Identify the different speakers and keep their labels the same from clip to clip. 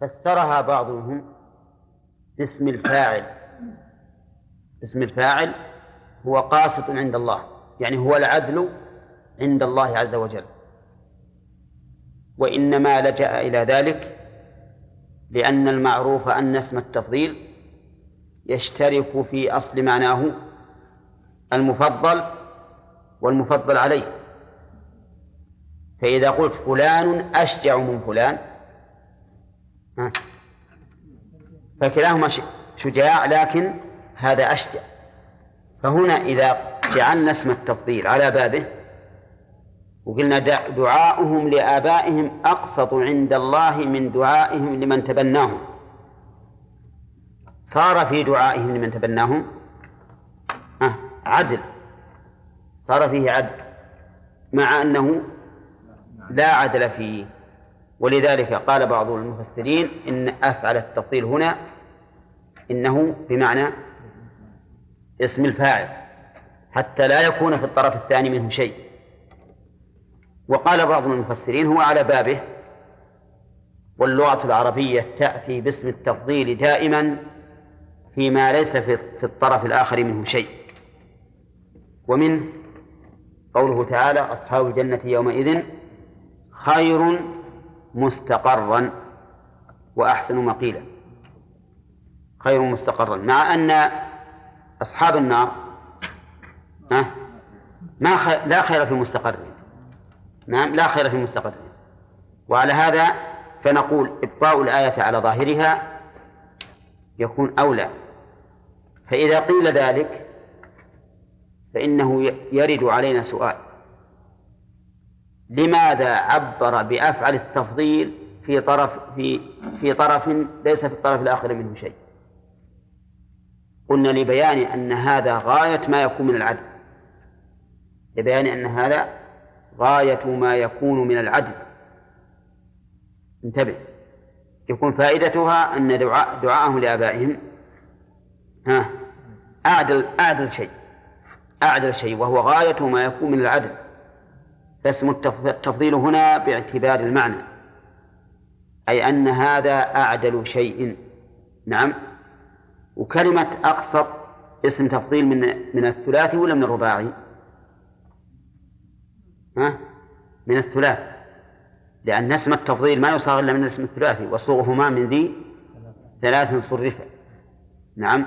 Speaker 1: فسرها بعضهم باسم الفاعل. اسم الفاعل هو قاسط عند الله يعني هو العدل عند الله عز وجل. وإنما لجأ إلى ذلك لأن المعروف أن اسم التفضيل يشترك في أصل معناه المفضل والمفضل عليه. فإذا قلت فلان أشجع من فلان فكلاهما شجاع لكن هذا أشجع. فهنا إذا جعلنا اسم التفضيل على بابه وقلنا دعاؤهم لآبائهم أقسط عند الله من دعائهم لمن تبناهم. صار في دعائهم لمن تبناهم عدل. صار فيه عدل مع أنه لا عدل فيه. ولذلك قال بعض المفسرين إن أفعل التفضيل هنا إنه بمعنى اسم الفاعل حتى لا يكون في الطرف الثاني منه شيء. وقال بعض المفسرين هو على بابه واللغة العربية تأتي باسم التفضيل دائما فيما ليس في الطرف الآخر منه شيء. ومنه قوله تعالى أصحاب الجنة يومئذ خير مستقرا وأحسن مقيلا. خير مستقرا. مع أن أصحاب النار ما لا خير في مستقرهم نعم لا خير في مستقرهم وعلى هذا فنقول إبقاء الآية على ظاهرها يكون أولى. فإذا قيل ذلك فإنه يرد علينا سؤال. لماذا عبر بأفعل التفضيل في طرف في في طرف ليس في الطرف الآخر منه شيء؟ قلنا لبيان أن هذا غاية ما يكون من العدل. لبيان أن هذا غاية ما يكون من العدل. انتبه. يكون فائدتها أن دعاء دعاءهم لآبائهم. ها. أعدل أعدل شيء. أعدل شيء وهو غاية ما يكون من العدل. فاسم التفضيل هنا باعتبار المعنى. أي أن هذا أعدل شيء. نعم. وكلمة أقسط اسم تفضيل من من الثلاثي ولا من الرباعي؟ ها؟ من الثلاث لأن اسم التفضيل ما يصاغ إلا من الاسم الثلاثي وصوغهما من ذي ثلاث صرفا نعم.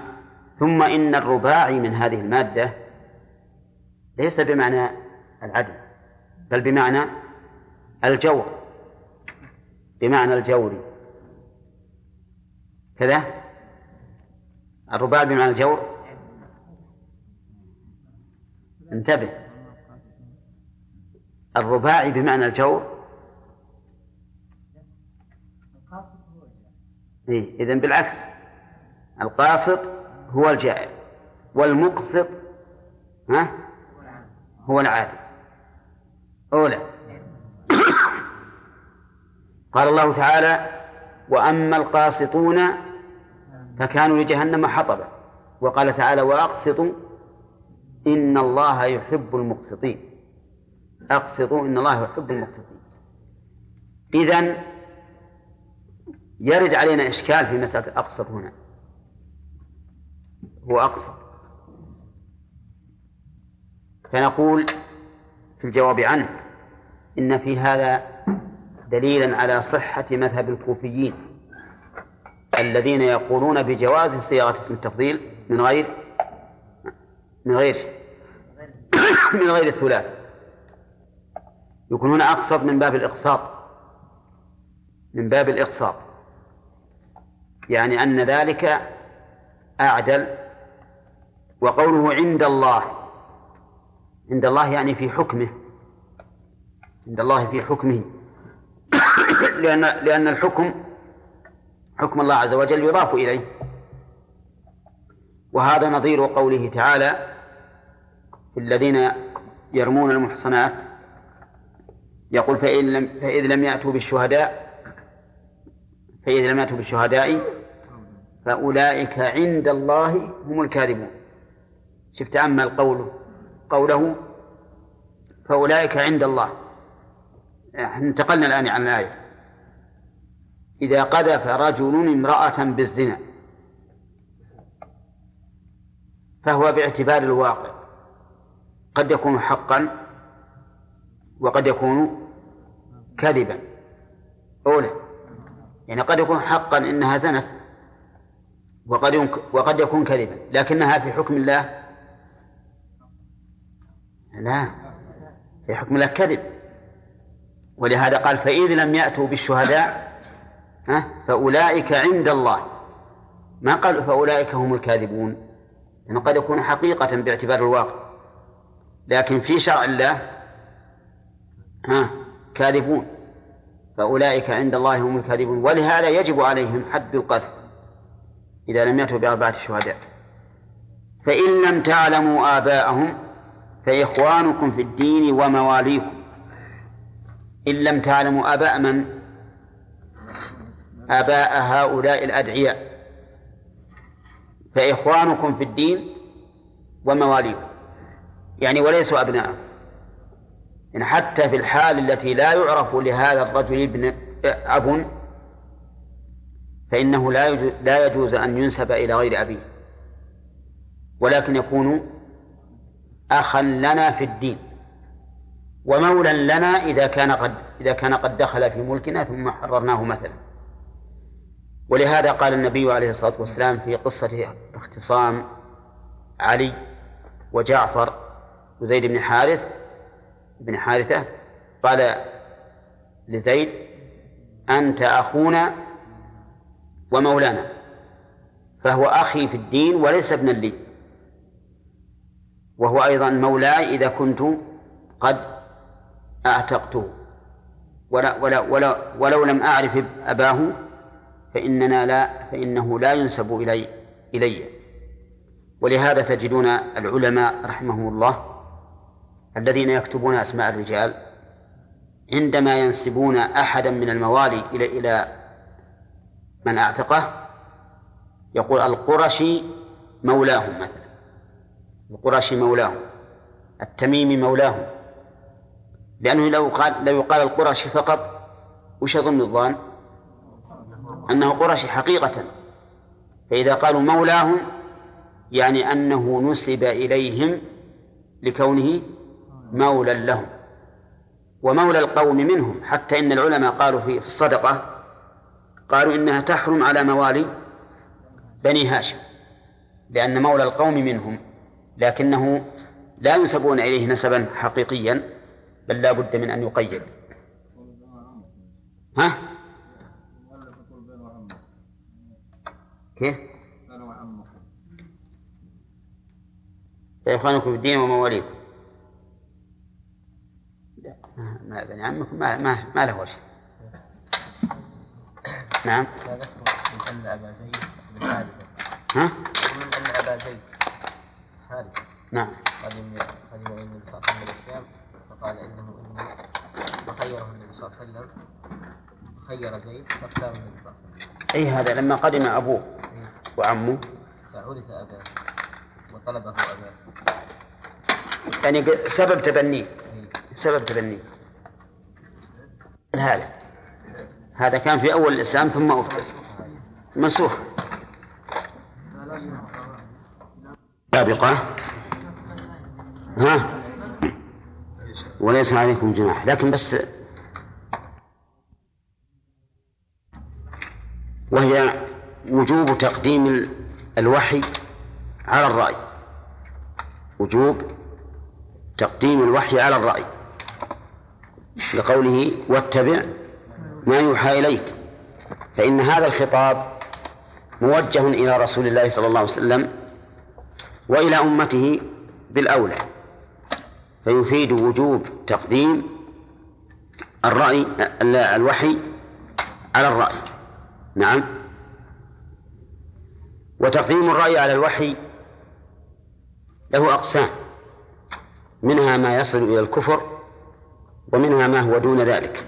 Speaker 1: ثم إن الرباعي من هذه المادة ليس بمعنى العدل. بل بمعنى الجور. بمعنى الجور. كذا؟ الرباعي بمعنى الجور؟ انتبه. الرباعي بمعنى الجور؟ إيه إذن بالعكس. القاسط هو الجائر والمقسط ها؟ هو العادل أولى. قال الله تعالى وأما القاسطون فكانوا لجهنم حطبا. وقال تعالى وأقسطوا إن الله يحب المقسطين. أقسطوا إن الله يحب المقسطين. إذن يرد علينا إشكال في مسألة أقسط هنا. هو أقسط. فنقول في الجواب عنه. إن في هذا دليلا على صحة مذهب الكوفيين الذين يقولون بجواز صياغة اسم التفضيل من غير من غير من غير الثلاث. يكون هنا أقسط من باب الإقساط من باب الإقساط يعني أن ذلك أعدل وقوله عند الله. عند الله يعني في حكمه. عند الله في حكمه. لأن لأن الحكم حكم الله عز وجل يضاف إليه. وهذا نظير قوله تعالى في الذين يرمون المحصنات يقول فإن لم فإذ لم يأتوا بالشهداء فإذا لم يأتوا بالشهداء فأولئك عند الله هم الكاذبون. شفت أما القول قوله فأولئك عند الله. انتقلنا الآن عن الآية إذا قذف رجل امرأة بالزنا فهو باعتبار الواقع. قد يكون حقا وقد يكون كذبا. أولى يعني قد يكون حقا إنها زنت وقد وقد يكون كذبا لكنها في حكم الله. لا في حكم الله كذب. ولهذا قال فإذ لم يأتوا بالشهداء فأولئك عند الله. ما قال فأولئك هم الكاذبون؟ لأنه قد يكون حقيقة باعتبار الواقع. لكن في شرع الله ها كاذبون. فأولئك عند الله هم الكاذبون. ولهذا يجب عليهم حد القذف إذا لم يأتوا بأربعة شهداء. فإن لم تعلموا آباءهم فإخوانكم في الدين ومواليكم. إن لم تعلموا آباء من؟ آباء هؤلاء الأدعياء. فإخوانكم في الدين ومواليكم. يعني وليسوا أبناء يعني حتى في الحال التي لا يعرف لهذا الرجل ابن أب فإنه لا لا يجوز أن ينسب إلى غير أبيه. ولكن يكون أخا لنا في الدين. ومولا لنا إذا كان قد إذا كان قد دخل في ملكنا ثم حررناه مثلا. ولهذا قال النبي عليه الصلاة والسلام في قصة اختصام علي وجعفر وزيد بن حارث بن حارثة قال لزيد أنت أخونا ومولانا فهو أخي في الدين وليس ابنا لي. وهو أيضا مولاي إذا كنت قد أعتقته. ولا ولا ولا ولو لم أعرف أباه فإننا لا فإنه لا ينسب إلي إلي. ولهذا تجدون العلماء رحمهم الله الذين يكتبون أسماء الرجال عندما ينسبون أحدا من الموالي إلى إلى من أعتقه يقول القرشي مولاهم مثلا. القرشي مولاهم التميمي مولاهم. لأنه لو قال لو يقال القرشي فقط وش يظن الظان؟ أنه قرشي حقيقة. فإذا قالوا مولاهم يعني أنه نسب إليهم لكونه مولى لهم ومولى القوم منهم. حتى إن العلماء قالوا في الصدقة قالوا إنها تحرم على موالي بني هاشم لأن مولى القوم منهم لكنه لا ينسبون إليه نسبا حقيقيا. بل لا بد من أن يقيد ها؟ كيف؟ فإخوانكم في الدين ومواليكم ما بني عمكم ما, ما, ما له وجه نعم من أن أبا زيد بن حارثة ها؟ ومن أن أبا زيد حارثة نعم قدم قدم إلى النبي صلى الله عليه وسلم الشام فقال إنه فخيره النبي صلى الله عليه وسلم. خير زيد فاختار النبي صلى الله عليه وسلم. أي هذا؟ لما قدم أبوه وعمه. فعرف أباه وطلبه أباه. يعني سبب تبنيه سبب تبنيه هذا. هذا كان في أول الإسلام ثم أبطل منسوخ. سابقة. ها؟ وليس عليكم جناح. لكن بس وهي وجوب تقديم الوحي على الرأي. وجوب تقديم الوحي على الرأي. لقوله واتبع ما يوحى إليك. فإن هذا الخطاب موجه إلى رسول الله صلى الله عليه وسلم وإلى أمته بالأولى. فيفيد وجوب تقديم الرأي الوحي على الرأي. نعم. وتقديم الرأي على الوحي له أقسام. منها ما يصل إلى الكفر ومنها ما هو دون ذلك.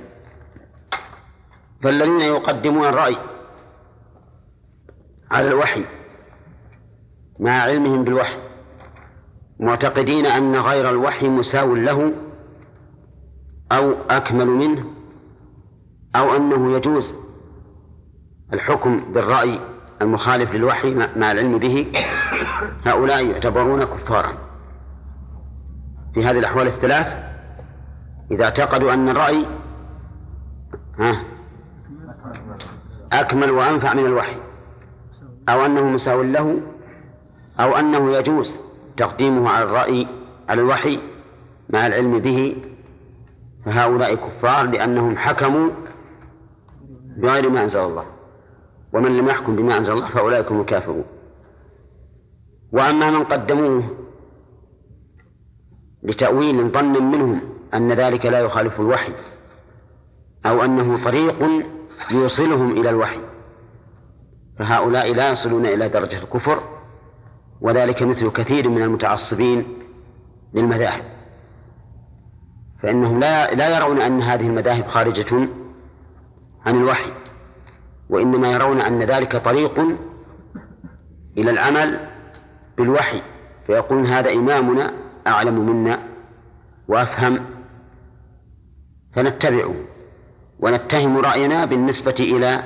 Speaker 1: فالذين يقدمون الرأي على الوحي مع علمهم بالوحي معتقدين أن غير الوحي مساو له أو أكمل منه أو أنه يجوز. الحكم بالرأي المخالف للوحي مع العلم به. هؤلاء يعتبرون كفارا. في هذه الأحوال الثلاث إذا اعتقدوا أن الرأي ها أكمل وأنفع من الوحي أو أنه مساو له أو أنه يجوز. تقديمه على الرأي على الوحي مع العلم به. فهؤلاء كفار لأنهم حكموا بغير ما أنزل الله. ومن لم يحكم بما أنزل الله فأولئك هم الكافرون. وأما من قدموه لتأويل ظن منهم أن ذلك لا يخالف الوحي أو أنه طريق يوصلهم إلى الوحي فهؤلاء لا يصلون إلى درجة الكفر. وذلك مثل كثير من المتعصبين للمذاهب. فإنهم لا لا يرون أن هذه المذاهب خارجة عن الوحي وإنما يرون أن ذلك طريق إلى العمل بالوحي. فيقولون هذا إمامنا أعلم منا وأفهم فنتبعه ونتهم رأينا بالنسبة إلى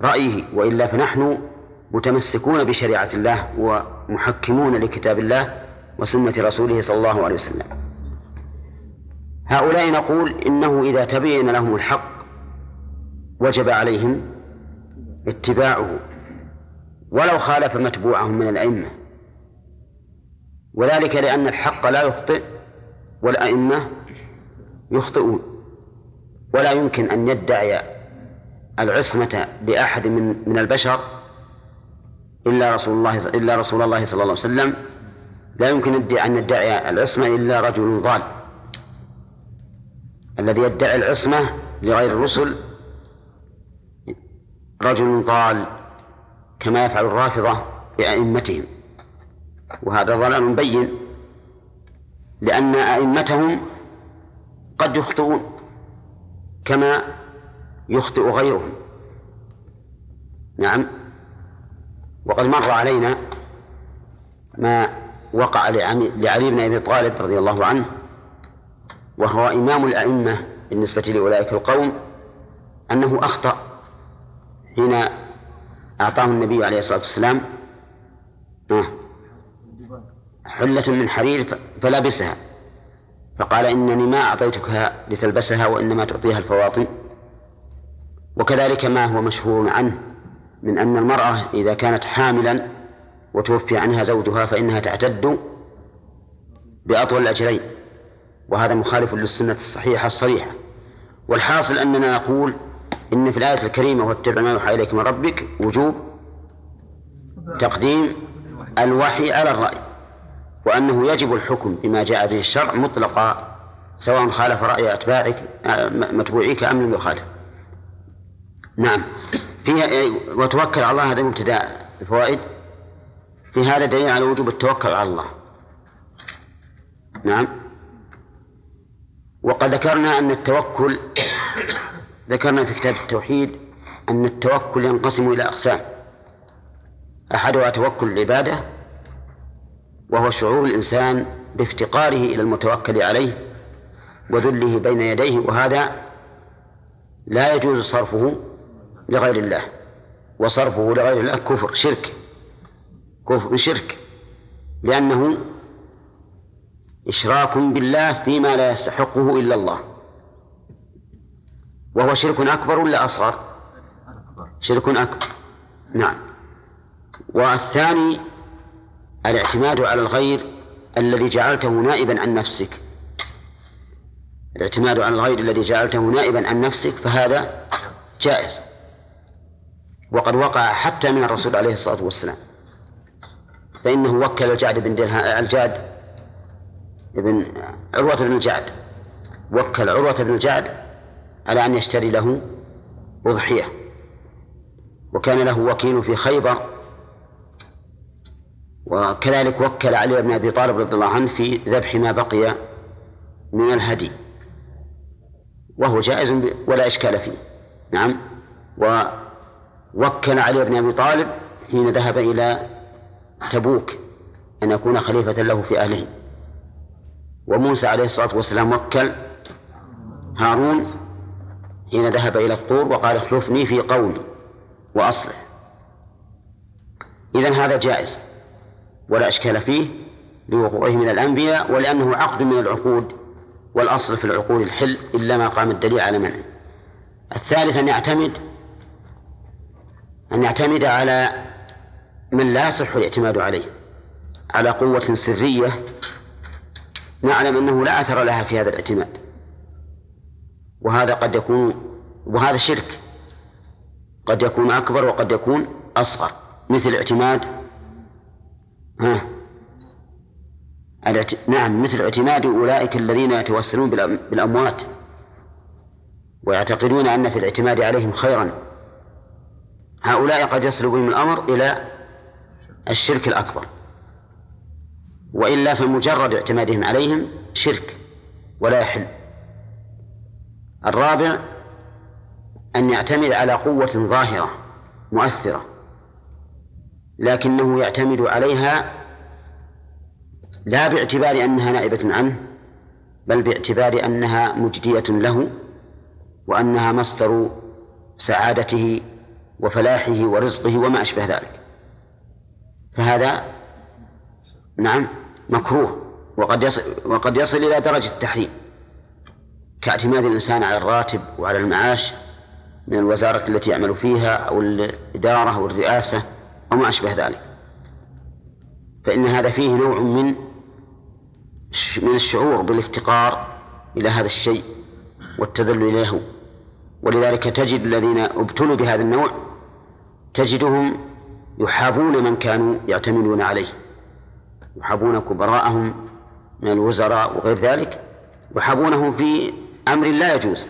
Speaker 1: رأيه وإلا فنحن متمسكون بشريعة الله ومحكمون لكتاب الله وسنة رسوله صلى الله عليه وسلم. هؤلاء نقول إنه إذا تبين لهم الحق وجب عليهم اتباعه ولو خالف متبوعهم من الأئمة. وذلك لأن الحق لا يخطئ والأئمة يخطئون. ولا يمكن أن يدعي العصمة لأحد من البشر إلا رسول الله إلا رسول الله صلى الله عليه وسلم. لا يمكن أن يدعي العصمة إلا رجل ضال. الذي يدعي العصمة لغير الرسل رجل ضال كما يفعل الرافضة بأئمتهم. وهذا ضلال بين لأن أئمتهم قد يخطئون كما يخطئ غيرهم. نعم. وقد مر علينا ما وقع لعلي بن أبي طالب رضي الله عنه وهو إمام الأئمة بالنسبة لأولئك القوم أنه أخطأ حين أعطاه النبي عليه الصلاة والسلام حلة من حرير فلبسها فقال إنني ما اعطيتك لتلبسها وإنما تعطيها الفواطن وكذلك ما هو مشهور عنه من أن المرأة إذا كانت حاملا وتوفي عنها زوجها فإنها تعتد بأطول الأجرين وهذا مخالف للسنة الصحيحة الصريحة. والحاصل أننا نقول إن في الآية الكريمة واتبع ما يوحى إليك من ربك وجوب تقديم الوحي على الرأي وأنه يجب الحكم بما جاء به الشرع مطلقا سواء خالف رأي أتباعك متبوعيك أم لم يخالف. نعم. فيها وتوكل على الله هذا مبتدأ الفوائد. في هذا دليل على وجوب التوكل على الله. نعم. وقد ذكرنا أن التوكل ذكرنا في كتاب التوحيد أن التوكل ينقسم إلى أقسام. أحدها توكل العبادة وهو شعور الإنسان بافتقاره إلى المتوكل عليه وذله بين يديه وهذا لا يجوز صرفه. لغير الله. وصرفه لغير الله كفر شرك. كفر شرك. لأنه إشراك بالله فيما لا يستحقه إلا الله. وهو شرك أكبر ولا أصغر؟ شرك أكبر. نعم. والثاني الاعتماد على الغير الذي جعلته نائبا عن نفسك. الاعتماد على الغير الذي جعلته نائبا عن نفسك فهذا جائز. وقد وقع حتى من الرسول عليه الصلاة والسلام. فإنه وكل الجعد بن الجعد بن عروة بن الجعد. وكل عروة بن الجعد على أن يشتري له أضحية. وكان له وكيل في خيبر. وكذلك وكل علي بن أبي طالب رضي الله عنه في ذبح ما بقي من الهدي. وهو جائز ولا إشكال فيه. نعم. و وكل علي بن أبي طالب حين ذهب إلى تبوك أن يكون خليفة له في أهله. وموسى عليه الصلاة والسلام وكل هارون حين ذهب إلى الطور وقال اخلفني في قولي وأصلح إذن هذا جائز ولا إشكال فيه لوقوعه من الأنبياء ولأنه عقد من العقود والأصل في العقود الحل إلا ما قام الدليل على منعه. الثالث أن يعتمد أن يعتمد على من لا يصح الاعتماد عليه على قوة سرية نعلم أنه لا أثر لها في هذا الاعتماد. وهذا قد يكون وهذا شرك قد يكون أكبر وقد يكون أصغر مثل اعتماد ها؟ نعم مثل اعتماد أولئك الذين يتوسلون بالأموات ويعتقدون أن في الاعتماد عليهم خيرا. هؤلاء قد يصل بهم الأمر إلى الشرك الأكبر. وإلا فمجرد اعتمادهم عليهم شرك ولا يحل. الرابع أن يعتمد على قوة ظاهرة مؤثرة لكنه يعتمد عليها لا باعتبار أنها نائبة عنه بل باعتبار أنها مجدية له وأنها مصدر سعادته وفلاحه ورزقه وما أشبه ذلك. فهذا نعم مكروه وقد يصل وقد يصل إلى درجة التحريم. كاعتماد الإنسان على الراتب وعلى المعاش من الوزارة التي يعمل فيها أو الإدارة أو الرئاسة أو ما أشبه ذلك. فإن هذا فيه نوع من من الشعور بالافتقار إلى هذا الشيء والتذلل إليه. ولذلك تجد الذين ابتلوا بهذا النوع تجدهم يحابون من كانوا يعتمدون عليه. يحابون كبراءهم من الوزراء وغير ذلك. يحابونهم في أمر لا يجوز.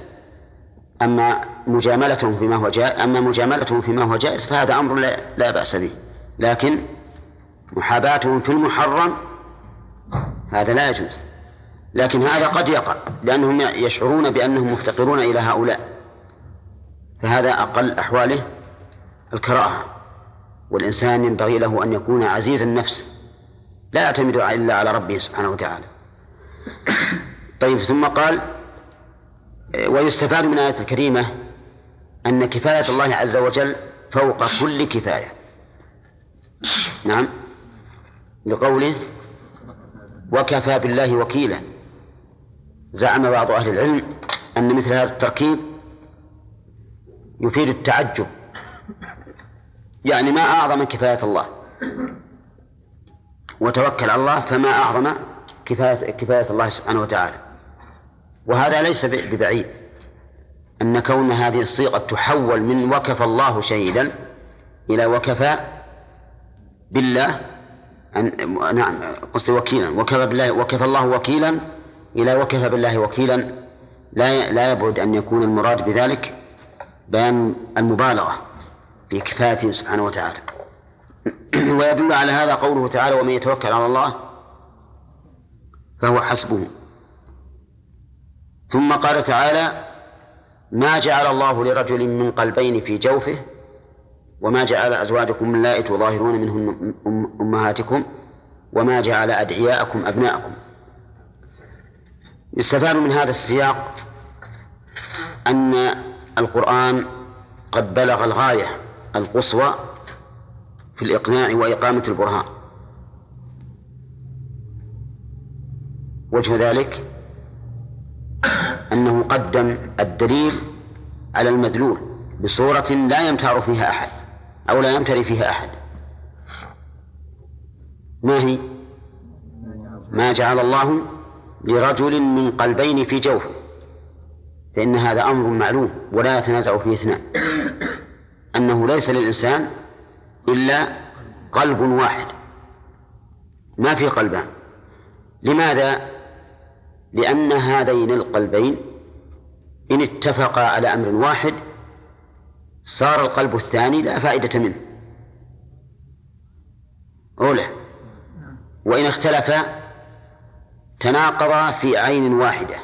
Speaker 1: أما مجاملتهم فيما هو جائز أما مجاملتهم فيما هو جائز فهذا أمر لا, لا بأس به. لكن محاباتهم في المحرم هذا لا يجوز. لكن هذا قد يقع لأنهم يشعرون بأنهم مفتقرون إلى هؤلاء. فهذا أقل أحواله الكراهة والإنسان ينبغي له أن يكون عزيز النفس لا يعتمد إلا على ربه سبحانه وتعالى. طيب ثم قال ويستفاد من الآية الكريمة أن كفاية الله عز وجل فوق كل كفاية. نعم. لقوله وكفى بالله وكيلا. زعم بعض أهل العلم أن مثل هذا التركيب يفيد التعجب. يعني ما أعظم كفاية الله. وتوكل على الله فما أعظم كفاية, كفاية الله سبحانه وتعالى. وهذا ليس ببعيد. أن كون هذه الصيغة تحول من وكف الله شهيدا إلى وكفى بالله أن نعم قصدي وكيلا. وكفى بالله وكفى الله وكيلا إلى وكفى بالله وكيلا. لا لا يبعد أن يكون المراد بذلك بيان المبالغة. في كفايته سبحانه وتعالى. ويدل على هذا قوله تعالى ومن يتوكل على الله فهو حسبه. ثم قال تعالى ما جعل الله لرجل من قلبين في جوفه وما جعل أزواجكم اللائي تظاهرون منهن أمهاتكم وما جعل أدعياءكم أبناءكم. يستفاد من هذا السياق أن القرآن قد بلغ الغاية. القصوى في الإقناع وإقامة البرهان. وجه ذلك أنه قدم الدليل على المدلول بصورة لا يمتار فيها أحد أو لا يمتري فيها أحد. ما هي؟ ما جعل الله لرجل من قلبين في جوفه فإن هذا أمر معلوم ولا يتنازع فيه اثنان. أنه ليس للإنسان إلا قلب واحد. ما في قلبان. لماذا؟ لأن هذين القلبين إن اتفقا على أمر واحد صار القلب الثاني لا فائدة منه. أولى. وإن اختلفا تناقضا في عين واحدة.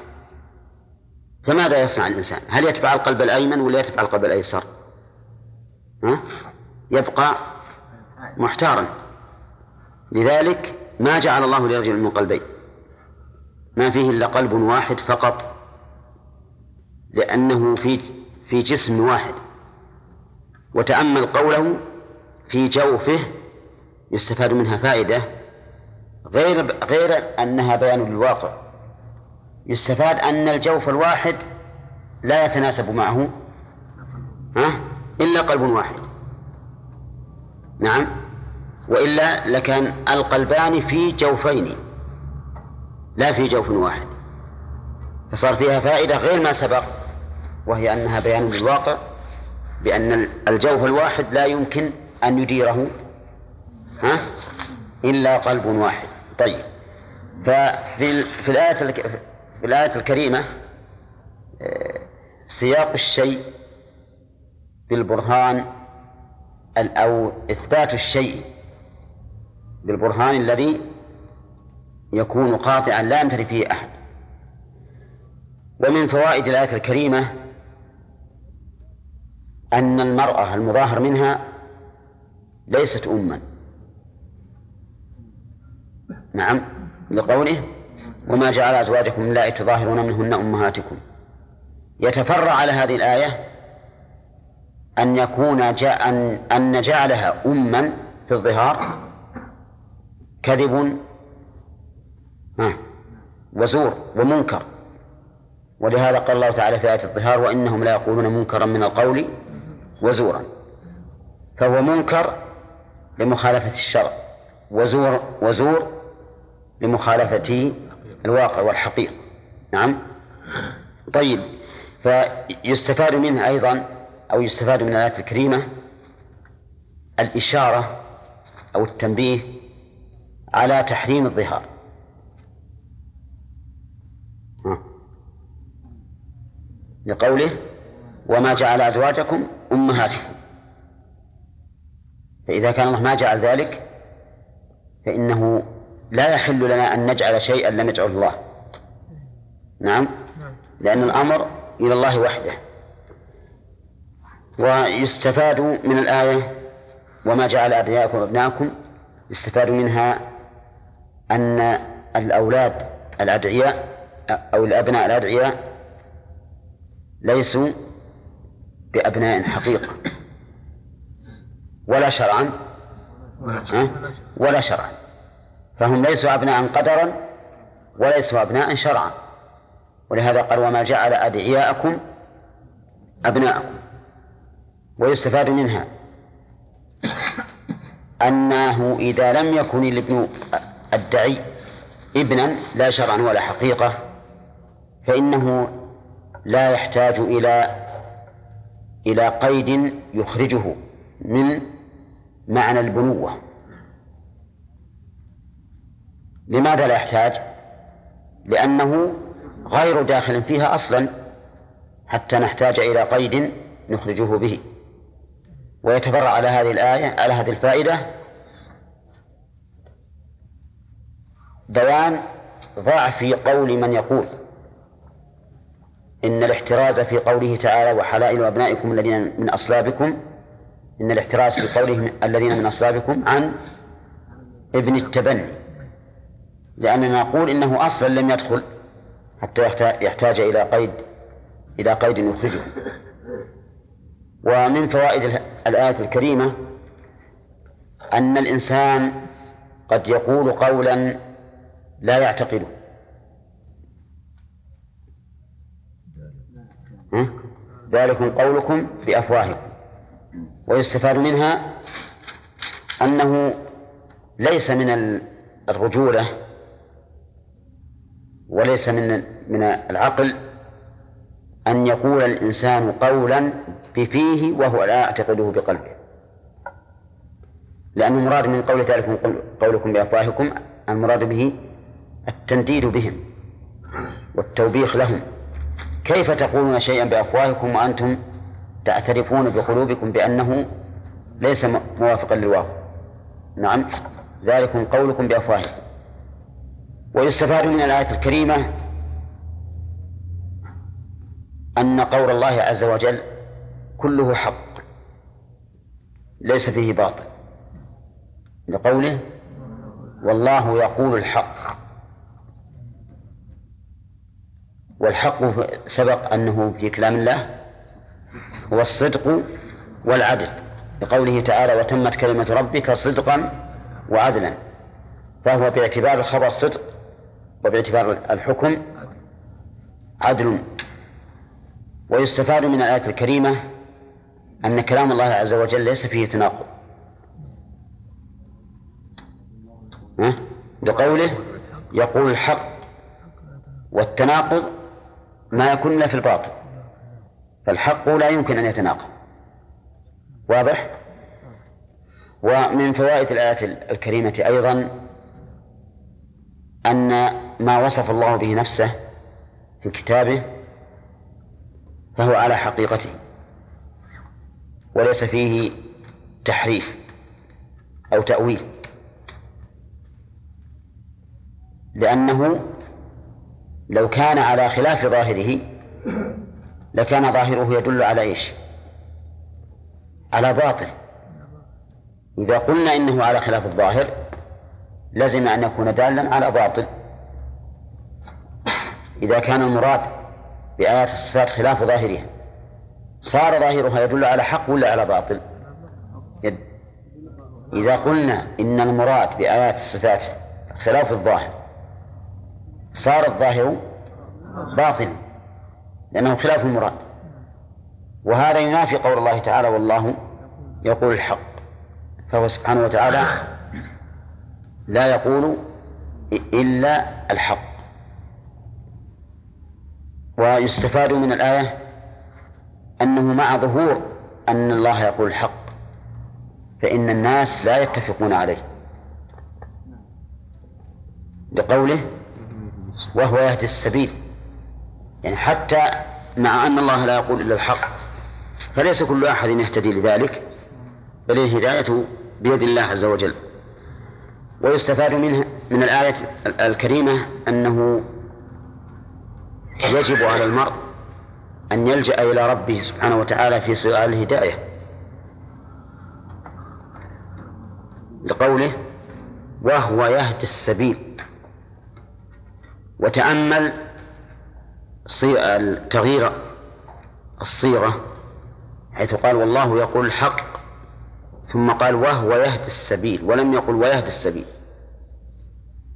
Speaker 1: فماذا يصنع الإنسان؟ هل يتبع القلب الأيمن ولا يتبع القلب الأيسر؟ يبقى محتارا. لذلك ما جعل الله لرجل من قلبين ما فيه إلا قلب واحد فقط. لأنه في في جسم واحد. وتأمل قوله في جوفه يستفاد منها فائدة. غير غير أنها بيان للواقع. يستفاد أن الجوف الواحد لا يتناسب معه. ها؟ إلا قلب واحد. نعم. وإلا لكان القلبان في جوفين. لا في جوف واحد. فصار فيها فائدة غير ما سبق وهي أنها بيان للواقع بأن الجوف الواحد لا يمكن أن يديره. ها؟ إلا قلب واحد. طيب. ففي في الآية في الآية الكريمة آه، سياق الشيء بالبرهان أو إثبات الشيء بالبرهان الذي يكون قاطعا لا يمتري فيه أحد. ومن فوائد الآية الكريمة أن المرأة المظاهر منها ليست أما. نعم لقوله وما جعل أزواجكم اللائي تظاهرون منهن أمهاتكم. يتفرع على هذه الآية أن يكون جاء أن, أن جعلها أما في الظهار كذب وزور ومنكر. ولهذا قال الله تعالى في آية الظهار وإنهم لا يقولون منكرا من القول وزورا. فهو منكر لمخالفة الشرع وزور وزور لمخالفة الواقع والحقيقة. نعم؟ طيب فيستفاد منها أيضا أو يستفاد من الآيات الكريمة الإشارة أو التنبيه على تحريم الظهار. لقوله وما جعل أزواجكم أمهاتكم. فإذا كان الله ما جعل ذلك فإنه لا يحل لنا أن نجعل شيئا لم يجعل الله. نعم. لأن الأمر إلى الله وحده. ويستفاد من الآية وما جعل أبناءكم أبناءكم يستفاد منها أن الأولاد الأدعياء أو الأبناء الأدعياء ليسوا بأبناء حقيقة. ولا شرعا. ولا شرعا. فهم ليسوا أبناء قدرا وليسوا أبناء شرعا. ولهذا قال وما جعل أدعياءكم أبناءكم. ويستفاد منها. أنه إذا لم يكن الابن الدعي ابنا لا شرعا ولا حقيقة فإنه لا يحتاج إلى إلى قيد يخرجه من معنى البنوة. لماذا لا يحتاج؟ لأنه غير داخل فيها أصلا حتى نحتاج إلى قيد نخرجه به. ويتفرع على هذه الآية على هذه الفائدة بيان ضعف قول من يقول إن الاحتراز في قوله تعالى وحلائل أبنائكم الذين من أصلابكم إن الاحتراز في قوله الذين من أصلابكم عن ابن التبني. لأننا نقول إنه أصلا لم يدخل حتى يحتاج إلى قيد إلى قيد يخرجه. ومن فوائد الآية الكريمة أن الإنسان قد يقول قولا لا يعتقده. ذلكم قولكم بأفواهكم. ويستفاد منها أنه ليس من الرجولة وليس من من العقل أن يقول الإنسان قولا بفيه وهو لا يعتقده بقلبه. لأن المراد من قول ذلكم قولكم بأفواهكم المراد به التنديد بهم والتوبيخ لهم. كيف تقولون شيئا بأفواهكم وأنتم تعترفون بقلوبكم بأنه ليس موافقا للواقع؟ نعم ذلكم قولكم بأفواهكم. ويستفاد من الآية الكريمة أن قول الله عز وجل كله حق ليس فيه باطل. لقوله والله يقول الحق. والحق سبق أنه في كلام الله هو الصدق والعدل. لقوله تعالى وتمت كلمة ربك صدقا وعدلا فهو باعتبار الخبر صدق وباعتبار الحكم عدل. ويستفاد من الآية الكريمة أن كلام الله عز وجل ليس فيه تناقض. لقوله يقول الحق والتناقض ما يكون في الباطل. فالحق لا يمكن أن يتناقض. واضح؟ ومن فوائد الآيات الكريمة أيضا أن ما وصف الله به نفسه في كتابه فهو على حقيقته. وليس فيه تحريف أو تأويل. لأنه لو كان على خلاف ظاهره لكان ظاهره يدل على إيش؟ على باطل. إذا قلنا إنه على خلاف الظاهر لزم أن يكون دالا على باطل. إذا كان المراد بآيات الصفات خلاف ظاهرها. صار ظاهرها يدل على حق ولا على باطل؟ يد. إذا قلنا إن المراد بآيات الصفات خلاف الظاهر صار الظاهر باطلا لأنه خلاف المراد. وهذا ينافي قول الله تعالى والله يقول الحق. فهو سبحانه وتعالى لا يقول إلا الحق. ويستفاد من الآية أنه مع ظهور أن الله يقول الحق فإن الناس لا يتفقون عليه. لقوله وهو يهدي السبيل يعني حتى مع أن الله لا يقول إلا الحق فليس كل أحد يهتدي لذلك بل الهداية بيد الله عز وجل. ويستفاد منها من الآية الكريمة أنه يجب على المرء أن يلجأ إلى ربه سبحانه وتعالى في سؤال الهداية. لقوله وهو يهدي السبيل. وتأمل تغيير الصيغة حيث قال والله يقول الحق. ثم قال وهو يهدي السبيل. ولم يقل ويهدي السبيل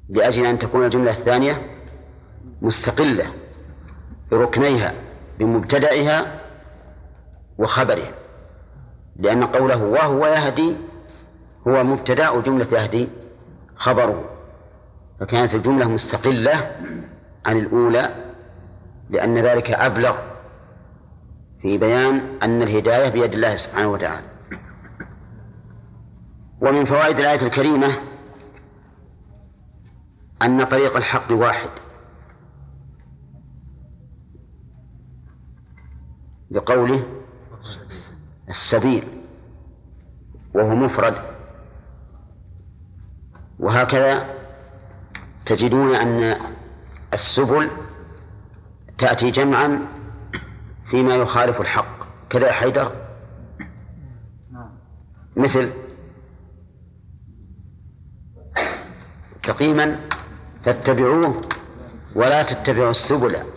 Speaker 1: لأجل أن تكون الجملة الثانية مستقلة. بركنيها بمبتدئها وخبرها لأن قوله وهو يهدي هو مبتدأ جملة يهدي خبره فكانت الجملة مستقلة عن الأولى لأن ذلك أبلغ في بيان أن الهداية بيد الله سبحانه وتعالى. ومن فوائد الآية الكريمة أن طريق الحق واحد. بقوله السبيل وهو مفرد. وهكذا تجدون أن السبل تأتي جمعا فيما يخالف الحق كذا حيدر؟ مثل مستقيما فاتبعوه ولا تتبعوا السبل.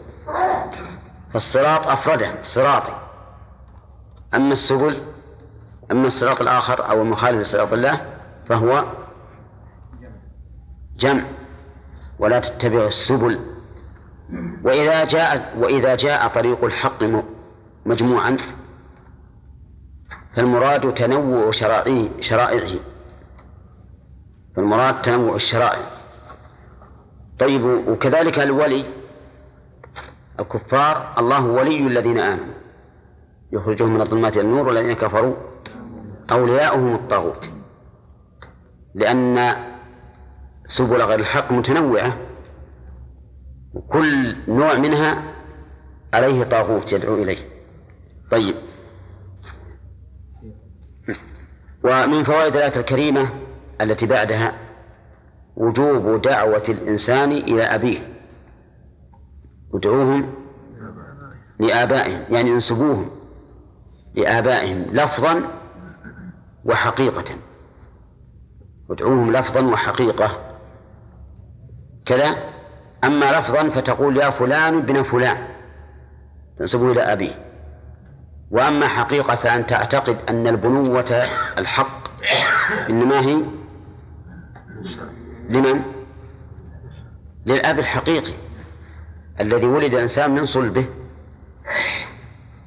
Speaker 1: فالصراط أفرده صراطي. أما السبل أما الصراط الآخر أو المخالف لصراط الله فهو جمع. ولا تتبعوا السبل. وإذا جاء وإذا جاء طريق الحق مجموعا فالمراد تنوع شرائعه. فالمراد تنوع الشرائع. طيب وكذلك الولي الكفار الله ولي الذين آمنوا. يخرجهم من الظلمات إلى النور والذين كفروا. أولياؤهم الطاغوت. لأن سبل غير الحق متنوعة. وكل نوع منها عليه طاغوت يدعو إليه. طيب. ومن فوائد الآية الكريمة التي بعدها وجوب دعوة الإنسان إلى أبيه. ادعوهم لآبائهم يعني انسبوهم لآبائهم لفظا وحقيقة. ادعوهم لفظا وحقيقة. كذا. أما لفظا فتقول يا فلان ابن فلان تنسبه إلى أبيه. وأما حقيقة فأن تعتقد أن البنوة الحق إنما هي لمن؟ للأب الحقيقي. الذي ولد الإنسان من صلبه.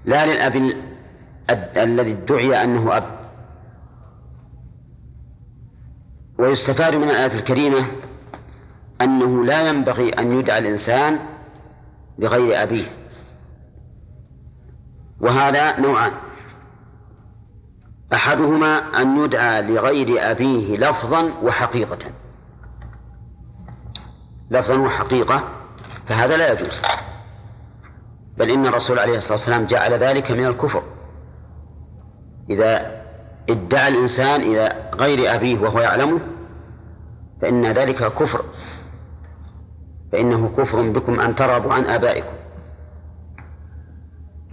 Speaker 1: لا للأب الذي ادعي أنه أب. ويستفاد من الآية الكريمة أنه لا ينبغي أن يدعى الإنسان لغير أبيه. وهذا نوعان. أحدهما أن يدعى لغير أبيه لفظا وحقيقة. لفظا وحقيقة. فهذا لا يجوز. بل إن الرسول عليه الصلاة والسلام جعل ذلك من الكفر. إذا ادعى الإنسان إلى غير أبيه وهو يعلمه فإن ذلك كفر. فإنه كفر بكم أن ترغبوا عن آبائكم.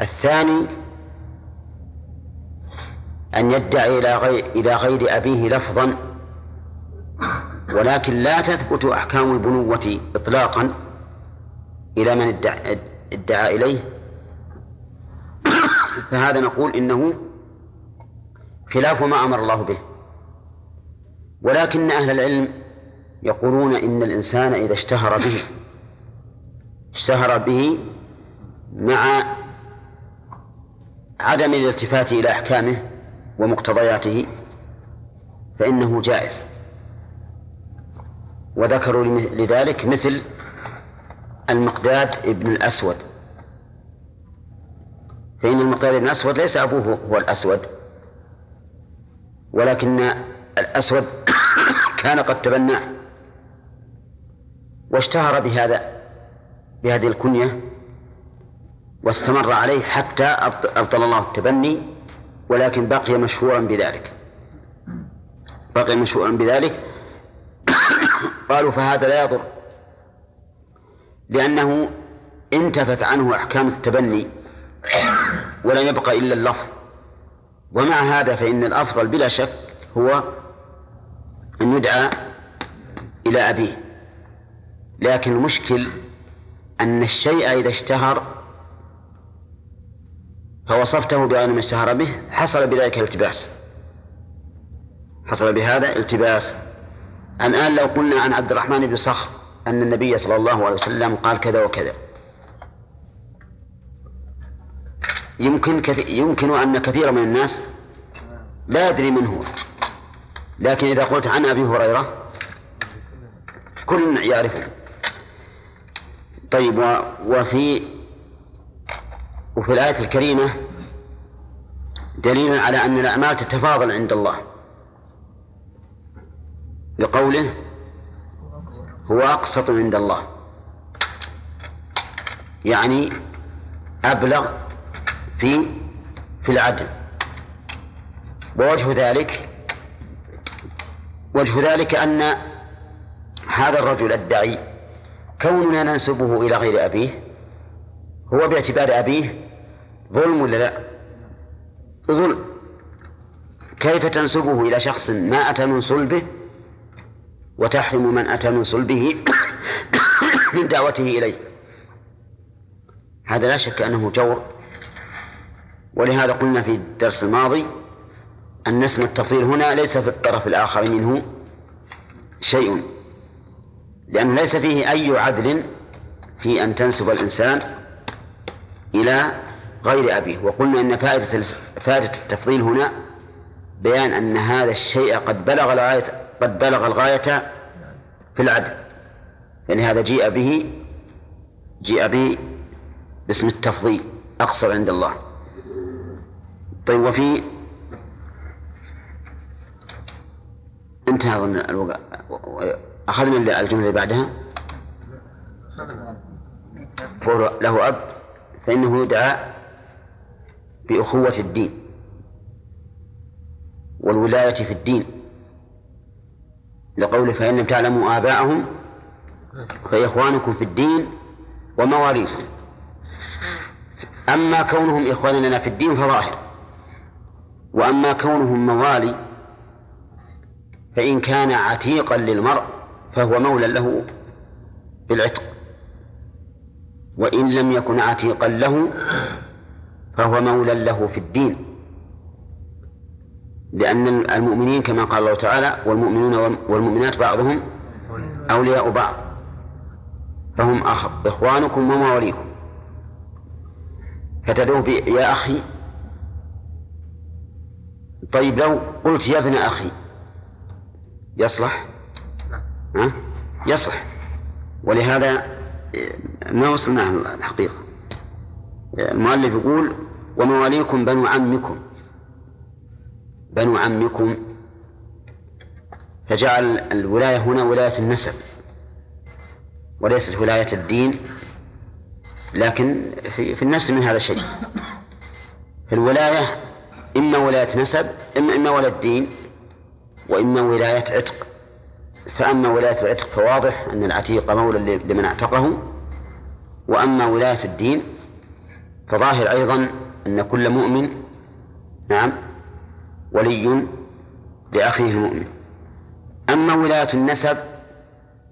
Speaker 1: الثاني أن يدعي إلى غير, إلى غير أبيه لفظا ولكن لا تثبت أحكام البنوة إطلاقا. إلى من ادعى, ادعى إليه. فهذا نقول إنه خلاف ما أمر الله به. ولكن أهل العلم يقولون إن الإنسان إذا اشتهر به اشتهر به مع عدم الالتفات إلى أحكامه ومقتضياته فإنه جائز. وذكروا لذلك مثل المقداد ابن الأسود. فإن المقداد ابن الأسود ليس أبوه هو الأسود. ولكن الأسود كان قد تبناه. واشتهر بهذا بهذه الكنية واستمر عليه حتى أبطل الله التبني ولكن بقي مشهورا بذلك. بقي مشهورا بذلك. قالوا فهذا لا يضر. لأنه انتفت عنه أحكام التبني ولم يبقى إلا اللفظ. ومع هذا فإن الأفضل بلا شك هو أن يدعى إلى أبيه. لكن المشكل أن الشيء إذا اشتهر فوصفته بغير ما اشتهر به حصل بذلك التباس حصل بهذا التباس الآن لو قلنا عن عبد الرحمن بن صخر أن النبي صلى الله عليه وسلم قال كذا وكذا. يمكن كثير يمكن أن كثير من الناس لا يدري من هو. لكن إذا قلت عن أبي هريرة كل يعرفه. طيب وفي وفي الآية الكريمة دليل على أن الأعمال تتفاضل عند الله. لقوله هو أقسط عند الله. يعني أبلغ في في العدل. ووجه ذلك وجه ذلك أن هذا الرجل الدعي كوننا ننسبه إلى غير أبيه هو باعتبار أبيه ظلم ولا لا؟ ظلم. كيف تنسبه إلى شخص ما أتى من صلبه وتحرم من أتى من صلبه من دعوته إليه. هذا لا شك أنه جور. ولهذا قلنا في الدرس الماضي أن اسم التفضيل هنا ليس في الطرف الآخر منه شيء لأنه ليس فيه أي عدل في أن تنسب الإنسان إلى غير أبيه. وقلنا أن فائدة فائدة التفضيل هنا بيان أن هذا الشيء قد بلغ قد بلغ الغاية في العدل. يعني هذا جيء به جيء به باسم التفضيل أقصر عند الله. طيب وفي انتهى أظن الوقع. أخذنا الجملة اللي بعدها؟ له أب فإنه يدعى بأخوة الدين والولاية في الدين. لقوله فإن لم تعلموا آباءهم فإخوانكم في الدين ومواليكم أما كونهم إخوانا لنا في الدين فظاهر. وأما كونهم موالي فإن كان عتيقا للمرء فهو مولى له بالعتق. وإن لم يكن عتيقا له فهو مولى له في الدين. لأن المؤمنين كما قال الله تعالى والمؤمنون والمؤمنات بعضهم أولياء بعض. فهم أخ إخوانكم ومواليكم. فتدعو يا أخي. طيب لو قلت يا ابن أخي يصلح؟ ها؟ يصلح. ولهذا ما وصلنا الحقيقة. المؤلف يقول ومواليكم بنو عمكم. بنو عمكم فجعل الولاية هنا ولاية النسب وليست ولاية الدين لكن في, في النفس من هذا الشيء الولاية إما ولاية نسب إما إما ولاية دين وإما ولاية عتق. فأما ولاية العتق فواضح أن العتيق مولى لمن اعتقه وأما ولاية الدين فظاهر أيضا أن كل مؤمن نعم ولي لأخيه المؤمن. أما ولاية النسب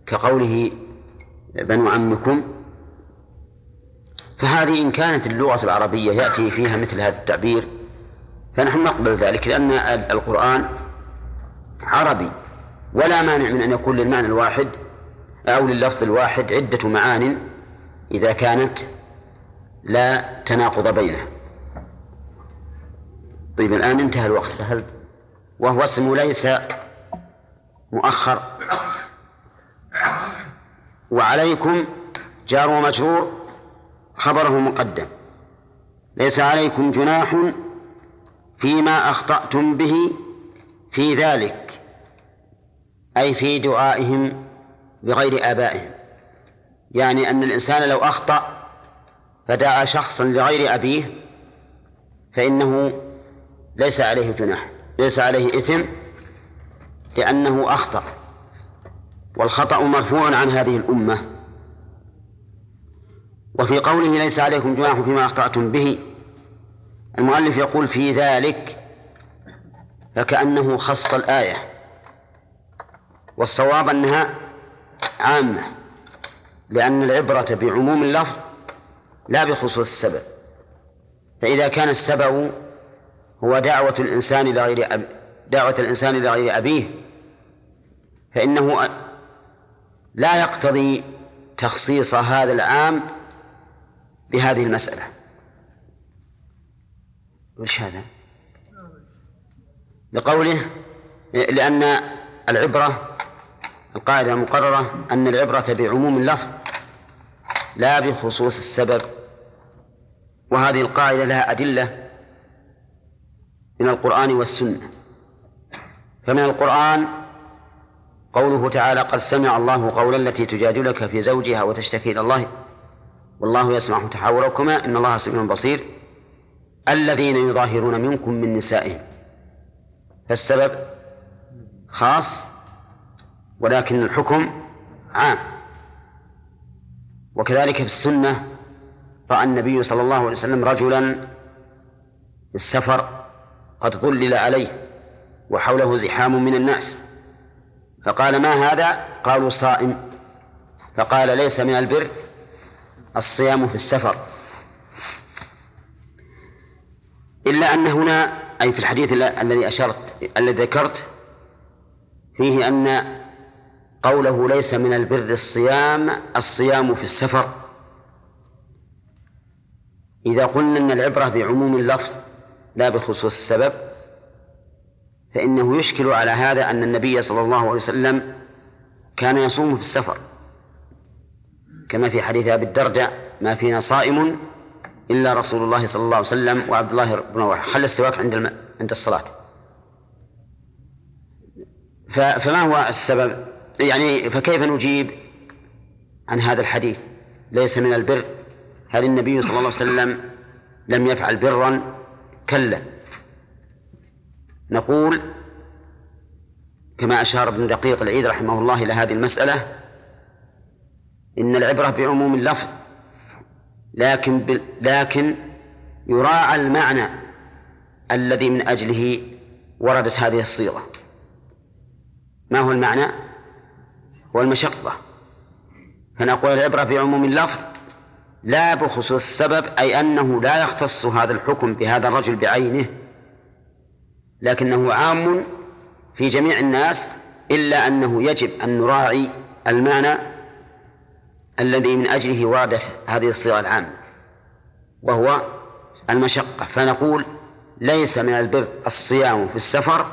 Speaker 1: كقوله بنو عمكم فهذه إن كانت اللغة العربية يأتي فيها مثل هذا التعبير فنحن نقبل ذلك لأن القرآن عربي ولا مانع من أن يكون للمعنى الواحد أو لللفظ الواحد عدة معان إذا كانت لا تناقض بينها. طيب الآن انتهى الوقت. فهل وهو اسم ليس مؤخر. وعليكم جار ومجرور خبره مقدم. ليس عليكم جناح فيما أخطأتم به في ذلك أي في دعائهم بغير آبائهم. يعني أن الإنسان لو أخطأ فدعا شخصا لغير أبيه فإنه ليس عليه جناح ليس عليه إثم لأنه أخطأ والخطأ مرفوع عن هذه الأمة. وفي قوله ليس عليكم جناح فيما أخطأتم به المؤلف يقول في ذلك فكأنه خص الآية والصواب أنها عامة لأن العبرة بعموم اللفظ لا بخصوص السبب فإذا كان السبب هو دعوة الإنسان لغير أب... دعوة الإنسان لغير أبيه فإنه لا يقتضي تخصيص هذا العام بهذه المسألة وش هذا؟ لقوله لأن العبرة القاعدة المقررة أن العبرة بعموم اللفظ لا بخصوص السبب وهذه القاعدة لها أدلة من القرآن والسنة. فمن القرآن قوله تعالى قد سمع الله قولا التي تجادلك في زوجها وتشتكي إلى الله. والله يسمع تحاوركما. إن الله سميع بصير. الذين يظاهرون منكم من نسائهم. فالسبب خاص ولكن الحكم عام. وكذلك في السنة رأى النبي صلى الله عليه وسلم رجلا في السفر قد ظلل عليه وحوله زحام من الناس. فقال ما هذا؟ قالوا صائم. فقال ليس من البر الصيام في السفر. إلا أن هنا أي في الحديث الذي أشرت الذي ذكرت فيه أن قوله ليس من البر الصيام الصيام في السفر. إذا قلنا أن العبرة بعموم اللفظ لا بخصوص السبب فإنه يشكل على هذا أن النبي صلى الله عليه وسلم كان يصوم في السفر. كما في حديث أبي الدرداء ما فينا صائم إلا رسول الله صلى الله عليه وسلم وعبد الله بن رواحة خلى السواك عند الم... عند الصلاة. ف... فما هو السبب؟ يعني فكيف نجيب عن هذا الحديث؟ ليس من البر. هل النبي صلى الله عليه وسلم لم يفعل برا؟ كلا نقول كما أشار ابن دقيق العيد رحمه الله إلى هذه المسألة إن العبرة بعموم اللفظ لكن. لكن يراعى المعنى الذي من أجله وردت هذه الصيغة ما هو المعنى؟ هو المشقة فنقول العبرة بعموم اللفظ لا بخصوص السبب أي أنه لا يختص هذا الحكم بهذا الرجل بعينه لكنه عام في جميع الناس إلا أنه يجب أن نراعي المعنى الذي من أجله وردت هذه الصيغة العامة وهو المشقة. فنقول ليس من البر الصيام في السفر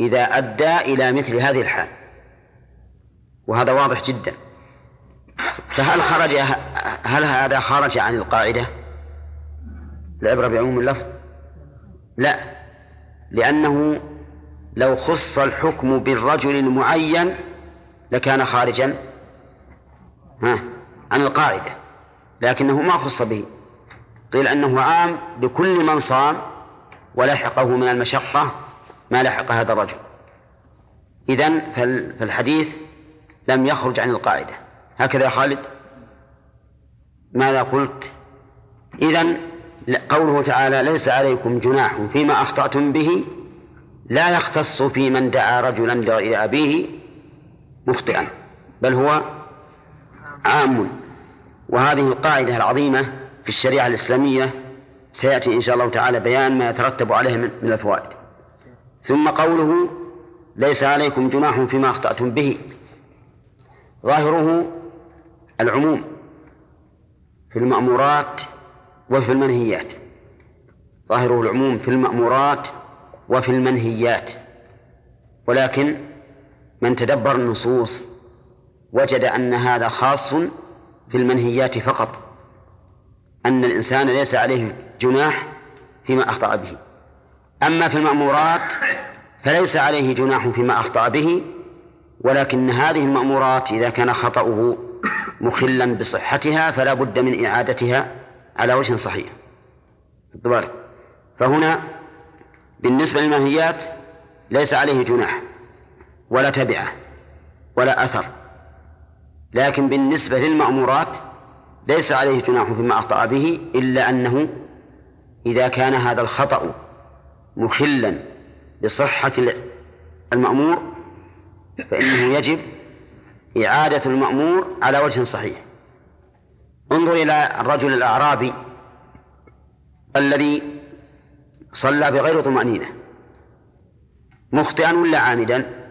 Speaker 1: إذا أدى إلى مثل هذه الحال وهذا واضح جدا. فهل خرج هل هذا خرج عن القاعدة؟ العبرة بعموم اللفظ؟ لا لأنه لو خص الحكم بالرجل المعين لكان خارجا عن القاعدة لكنه ما خص به قيل أنه عام لكل من صام ولحقه من المشقة ما لحق هذا الرجل إذن فالحديث لم يخرج عن القاعدة هكذا يا خالد؟ ماذا قلت؟ إذن قوله تعالى ليس عليكم جناح فيما أخطأتم به لا يختص في من دعا رجلا إلى أبيه مخطئا بل هو عام. وهذه القاعدة العظيمة في الشريعة الإسلامية سيأتي إن شاء الله تعالى بيان ما يترتب عليه من الفوائد. ثم قوله ليس عليكم جناح فيما أخطأتم به. ظاهره العموم في المأمورات وفي المنهيات. ظاهره العموم في المأمورات وفي المنهيات. ولكن من تدبر النصوص وجد أن هذا خاص في المنهيات فقط. أن الإنسان ليس عليه جناح فيما أخطأ به. أما في المأمورات فليس عليه جناح فيما أخطأ به ولكن هذه المأمورات إذا كان خطأه مخلا بصحتها فلا بد من إعادتها على وجه صحيح. فهنا بالنسبة للمنهيات ليس عليه جناح ولا تبعة ولا أثر لكن بالنسبة للمأمورات ليس عليه جناح فيما أخطأ به إلا أنه إذا كان هذا الخطأ مخلا بصحة المأمور فإنه يجب إعادة المأمور على وجه صحيح. انظر إلى الرجل الأعرابي الذي صلى بغير طمأنينة. مخطئا ولا عامدا؟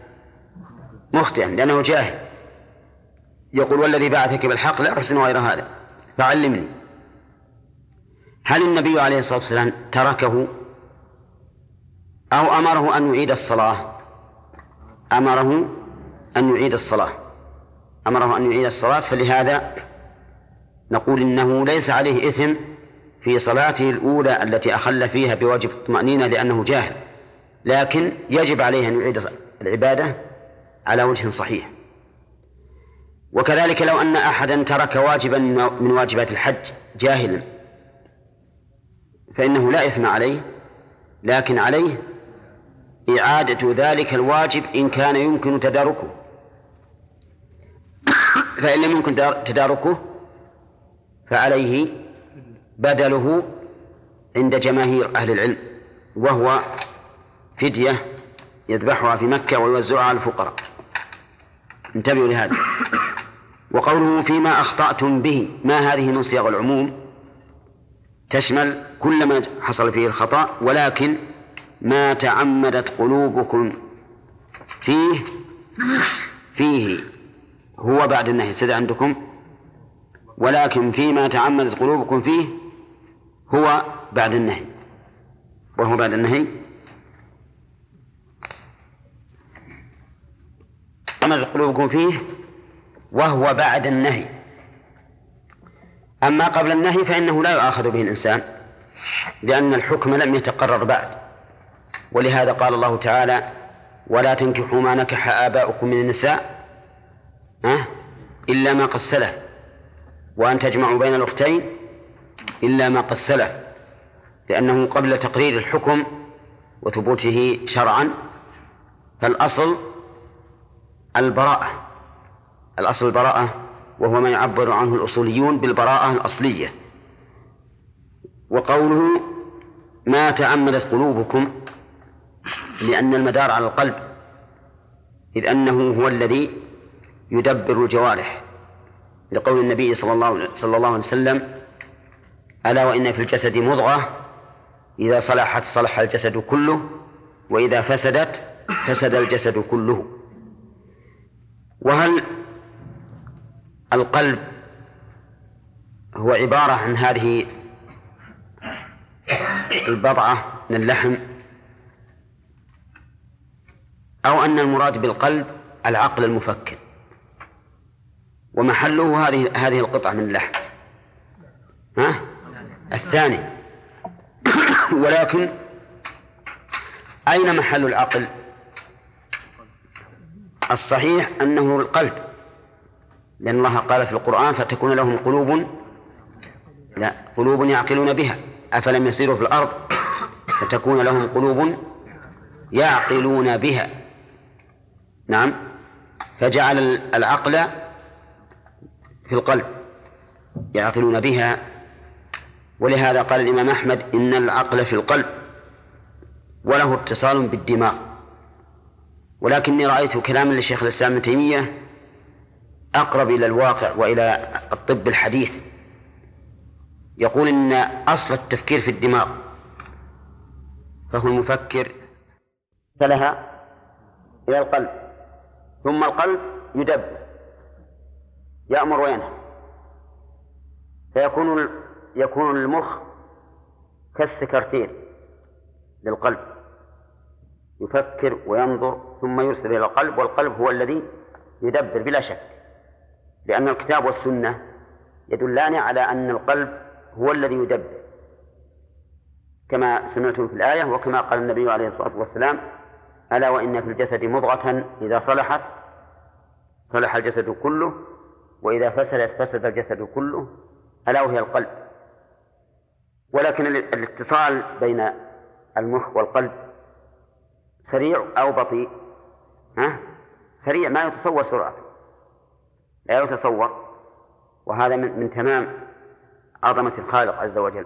Speaker 1: مخطئا لأنه جاهل. يقول والذي بعثك بالحق لا أحسن غير هذا فعلمني. هل النبي عليه الصلاة والسلام تركه أو أمره أن يعيد الصلاة؟ أمره أن يعيد الصلاة. أمره أن يعيد الصلاة فلهذا نقول إنه ليس عليه إثم في صلاته الأولى التي أخل فيها بواجب الطمأنينة لأنه جاهل. لكن يجب عليه أن يعيد العبادة على وجه صحيح. وكذلك لو أن أحدا ترك واجبا من واجبات الحج جاهلا فإنه لا إثم عليه. لكن عليه إعادة ذلك الواجب إن كان يمكن تداركه. فإن لم يمكن تداركه فعليه بدله عند جماهير أهل العلم وهو فدية يذبحها في مكة ويوزعها على الفقراء. انتبهوا لهذا. وقوله فيما أخطأتم به ما هذه من صيغ العموم؟ تشمل كل ما حصل فيه الخطأ ولكن ما تعمدت قلوبكم فيه فيه هو بعد النهي سد عندكم؟ ولكن فيما تعمدت قلوبكم فيه هو بعد النهي. وهو بعد النهي. تعمدت قلوبكم فيه وهو بعد النهي. أما قبل النهي فإنه لا يؤاخذ به الإنسان لأن الحكم لم يتقرر بعد. ولهذا قال الله تعالى ولا تنكحوا ما نكح آباؤكم من النساء أه؟ إلا ما قد سلف. وأن تجمعوا بين الأختين؟ إلا ما قد سلف. لأنه قبل تقرير الحكم وثبوته شرعا فالأصل البراءة. الأصل البراءة وهو ما يعبر عنه الأصوليون بالبراءة الأصلية. وقوله ما تعمدت قلوبكم لأن المدار على القلب إذ أنه هو الذي يدبر الجوارح لقول النبي صلى الله صلى الله عليه وسلم ألا وإن في الجسد مضغة؟ إذا صلحت صلح الجسد كله وإذا فسدت فسد الجسد كله. وهل القلب هو عبارة عن هذه البضعة من اللحم؟ أو أن المراد بالقلب العقل المفكر؟ ومحله هذه هذه القطعة من اللحم. ها؟ الثاني. ولكن أين محل العقل؟ الصحيح أنه القلب. لأن الله قال في القرآن فتكون لهم قلوب لا قلوب يعقلون بها. أفلم يسيروا في الأرض فتكون لهم قلوب يعقلون بها. نعم. فجعل العقل في القلب يعقلون بها. ولهذا قال الإمام أحمد إن العقل في القلب وله اتصال بالدماغ. ولكني رأيت كلاما لشيخ الإسلام ابن تيمية أقرب إلى الواقع وإلى الطب الحديث. يقول إن أصل التفكير في الدماغ فهو المفكر لها إلى القلب ثم القلب يدبر. يأمر وينهى. فيكون يكون المخ كالسكرتير للقلب. يفكر وينظر ثم يرسل إلى القلب والقلب هو الذي يدبر بلا شك لأن الكتاب والسنة يدلان على أن القلب هو الذي يدبر كما سمعتم في الآية وكما قال النبي عليه الصلاة والسلام ألا وإن في الجسد مضغة إذا صلحت صلح الجسد كله وإذا فسدت فسد الجسد كله ألا وهي القلب. ولكن الاتصال بين المخ والقلب سريع أو بطيء. ها؟ سريع ما يتصور سرعته لا يتصور. وهذا من, من تمام عظمة الخالق عز وجل.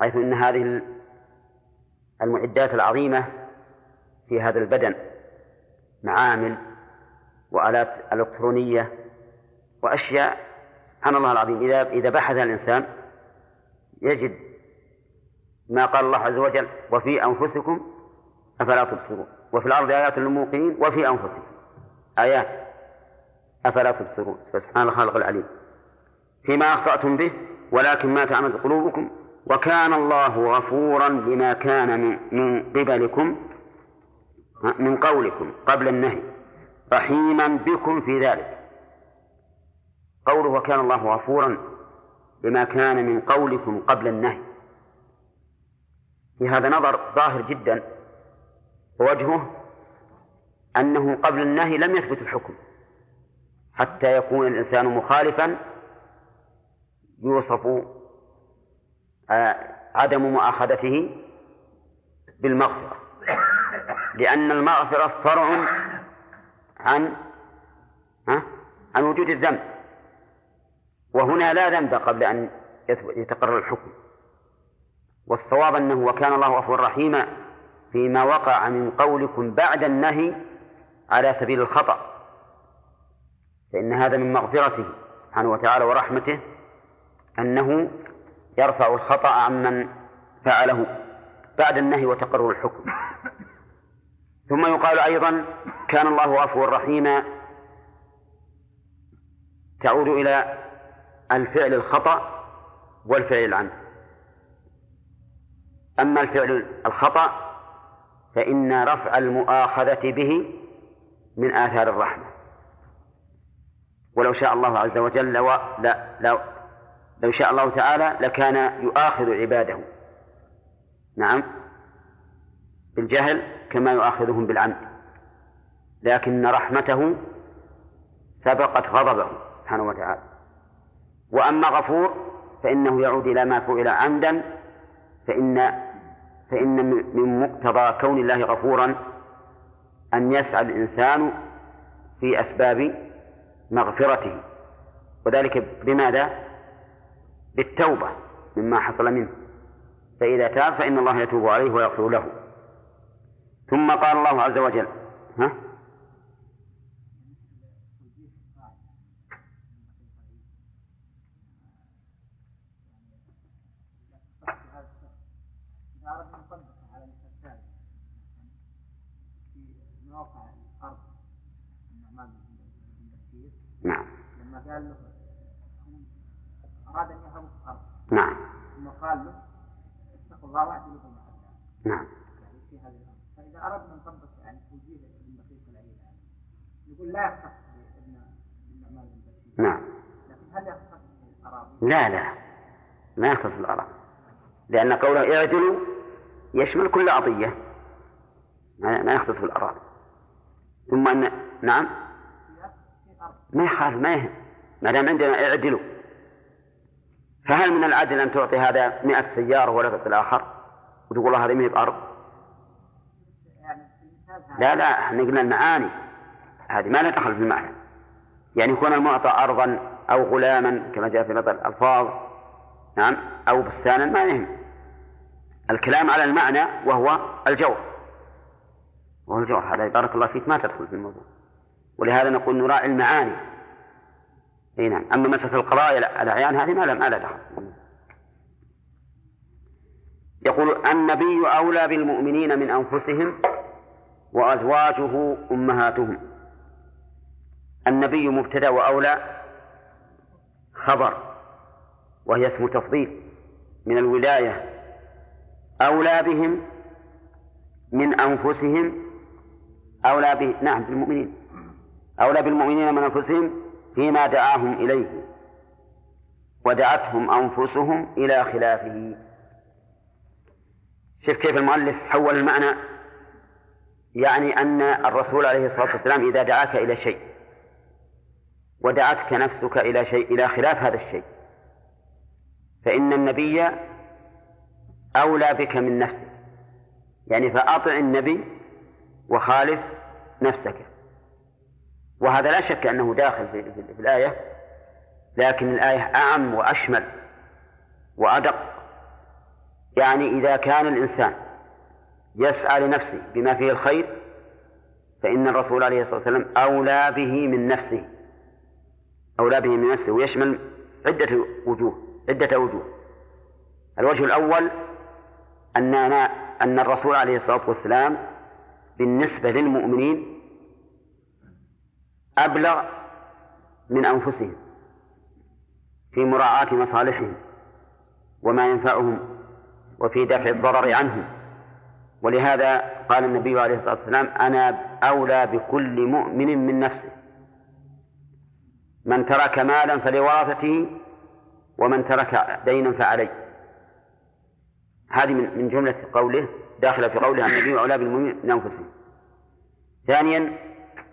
Speaker 1: حيث أن هذه المعدات العظيمة في هذا البدن معامل وآلات إلكترونية وأشياء. سبحان الله العظيم. إذا إذا بحث الإنسان يجد ما قال الله عز وجل وفي أنفسكم أفلا تبصرون. وفي الأرض آيات للموقنين وفي أنفسكم. آيات أفلا تبصرون. فسبحان الخالق العليم. فيما أخطأتم به ولكن ما تعمد قلوبكم وكان الله غفورا بما كان من قبلكم من قولكم قبل النهي رحيما بكم في ذلك. قوله وكان الله غفورا بما كان من قولكم قبل النهي. في هذا نظر ظاهر جدا ووجهه أنه قبل النهي لم يثبت الحكم. حتى يكون الإنسان مخالفا يوصف آه، عدم مؤاخذته بالمغفرة. لأن المغفرة فرع عن عن وجود الذنب. وهنا لا ذنب قبل أن يتقرر الحكم. والصواب أنه وكان الله غفورا رحيما فيما وقع من قولكم بعد النهي على سبيل الخطأ. فإن هذا من مغفرته سبحانه وتعالى ورحمته أنه يرفع الخطأ عمن فعله بعد النهي وتقرر الحكم. ثم يقال أيضا كان الله غفورا رحيما تعود إلى الفعل الخطأ والفعل العمد أما الفعل الخطأ فإن رفع المؤاخذة به من آثار الرحمة. ولو شاء الله عز وجل لو, لا لو, لو شاء الله تعالى لكان يؤاخذ عباده. نعم. بالجهل كما يؤاخذهم بالعمد لكن رحمته سبقت غضبه سبحانه وتعالى. وأما غفور فإنه يعود إلى ما فعل عمدا فإن فإن من مقتضى كون الله غفورا أن يسعى الإنسان في أسباب مغفرته وذلك بماذا؟ بالتوبة مما حصل منه فإذا تاب فإن الله يتوب عليه ويغفر له ثم قال الله عز وجل ها؟ نعم
Speaker 2: لما قال له أراد أن يهرب الأرض
Speaker 1: نعم
Speaker 2: ثم قال له اتقوا الله بين
Speaker 1: نعم.
Speaker 2: يعني في هذه الأمر فإذا أردنا نطبق يعني توجيه ابن العين نقول لا يختص بابن النعمان بن بشير.
Speaker 1: نعم.
Speaker 2: لكن هل يختص بالأراضي؟
Speaker 1: لا لا. ما يختص بالأراضي. لأن قوله اعدلوا يشمل كل عطية ما يختص بالأراضي. ثم أن نعم. ما يخالف ما يهم. ما دام عندنا اعدلوا. فهل من العدل أن تعطي هذا مئة سيارة ولا تعطي الآخر؟ وتقول الله هذه مئة أرض؟
Speaker 2: في المثال هذا
Speaker 1: لا لا إحنا قلنا المعاني. هذه ما لها دخل في المعنى. يعني يكون المعطى أرضا أو غلاما كما جاء في بعض الألفاظ نعم أو بستانا ما يهم. الكلام على المعنى وهو الجور وهو الجور هذا بارك الله فيك ما تدخل في الموضوع. ولهذا نقول نراعي المعاني. إي نعم. أما مسألة القضايا لا، الاعيان هذه ما لها ما لها دخل. يقول النبي أولى بالمؤمنين من أنفسهم وأزواجه أمهاتهم. النبي مبتدأ وأولى خبر وهي اسم تفضيل من الولاية. أولى بهم من أنفسهم أولى به نعم بالمؤمنين. أولى بالمؤمنين من أنفسهم فيما دعاهم إليه ودعتهم أنفسهم إلى خلافه. شوف كيف المؤلف حول المعنى يعني أن الرسول عليه الصلاة والسلام إذا دعاك إلى شيء ودعتك نفسك إلى شيء إلى خلاف هذا الشيء فإن النبي أولى بك من نفسك يعني فأطع النبي وخالف نفسك. وهذا لا شك أنه داخل في, في, في الآية لكن الآية أعم وأشمل وأدق. يعني إذا كان الإنسان يسعى لنفسه بما فيه الخير فإن الرسول عليه الصلاة والسلام أولى به من نفسه أولى به من نفسه ويشمل عدة وجوه عدة وجوه. الوجه الأول أن أن الرسول عليه الصلاة والسلام بالنسبة للمؤمنين أبلغ من أنفسهم في مراعاة مصالحهم وما ينفعهم وفي دفع الضرر عنهم. ولهذا قال النبي عليه الصلاة والسلام أنا أولى بكل مؤمن من نفسه. من ترك مالا فلورثته ومن ترك دينا فعليه. هذه من جملة قوله داخلة في قوله النبي أولى بالمؤمنين من أنفسهم ثانيا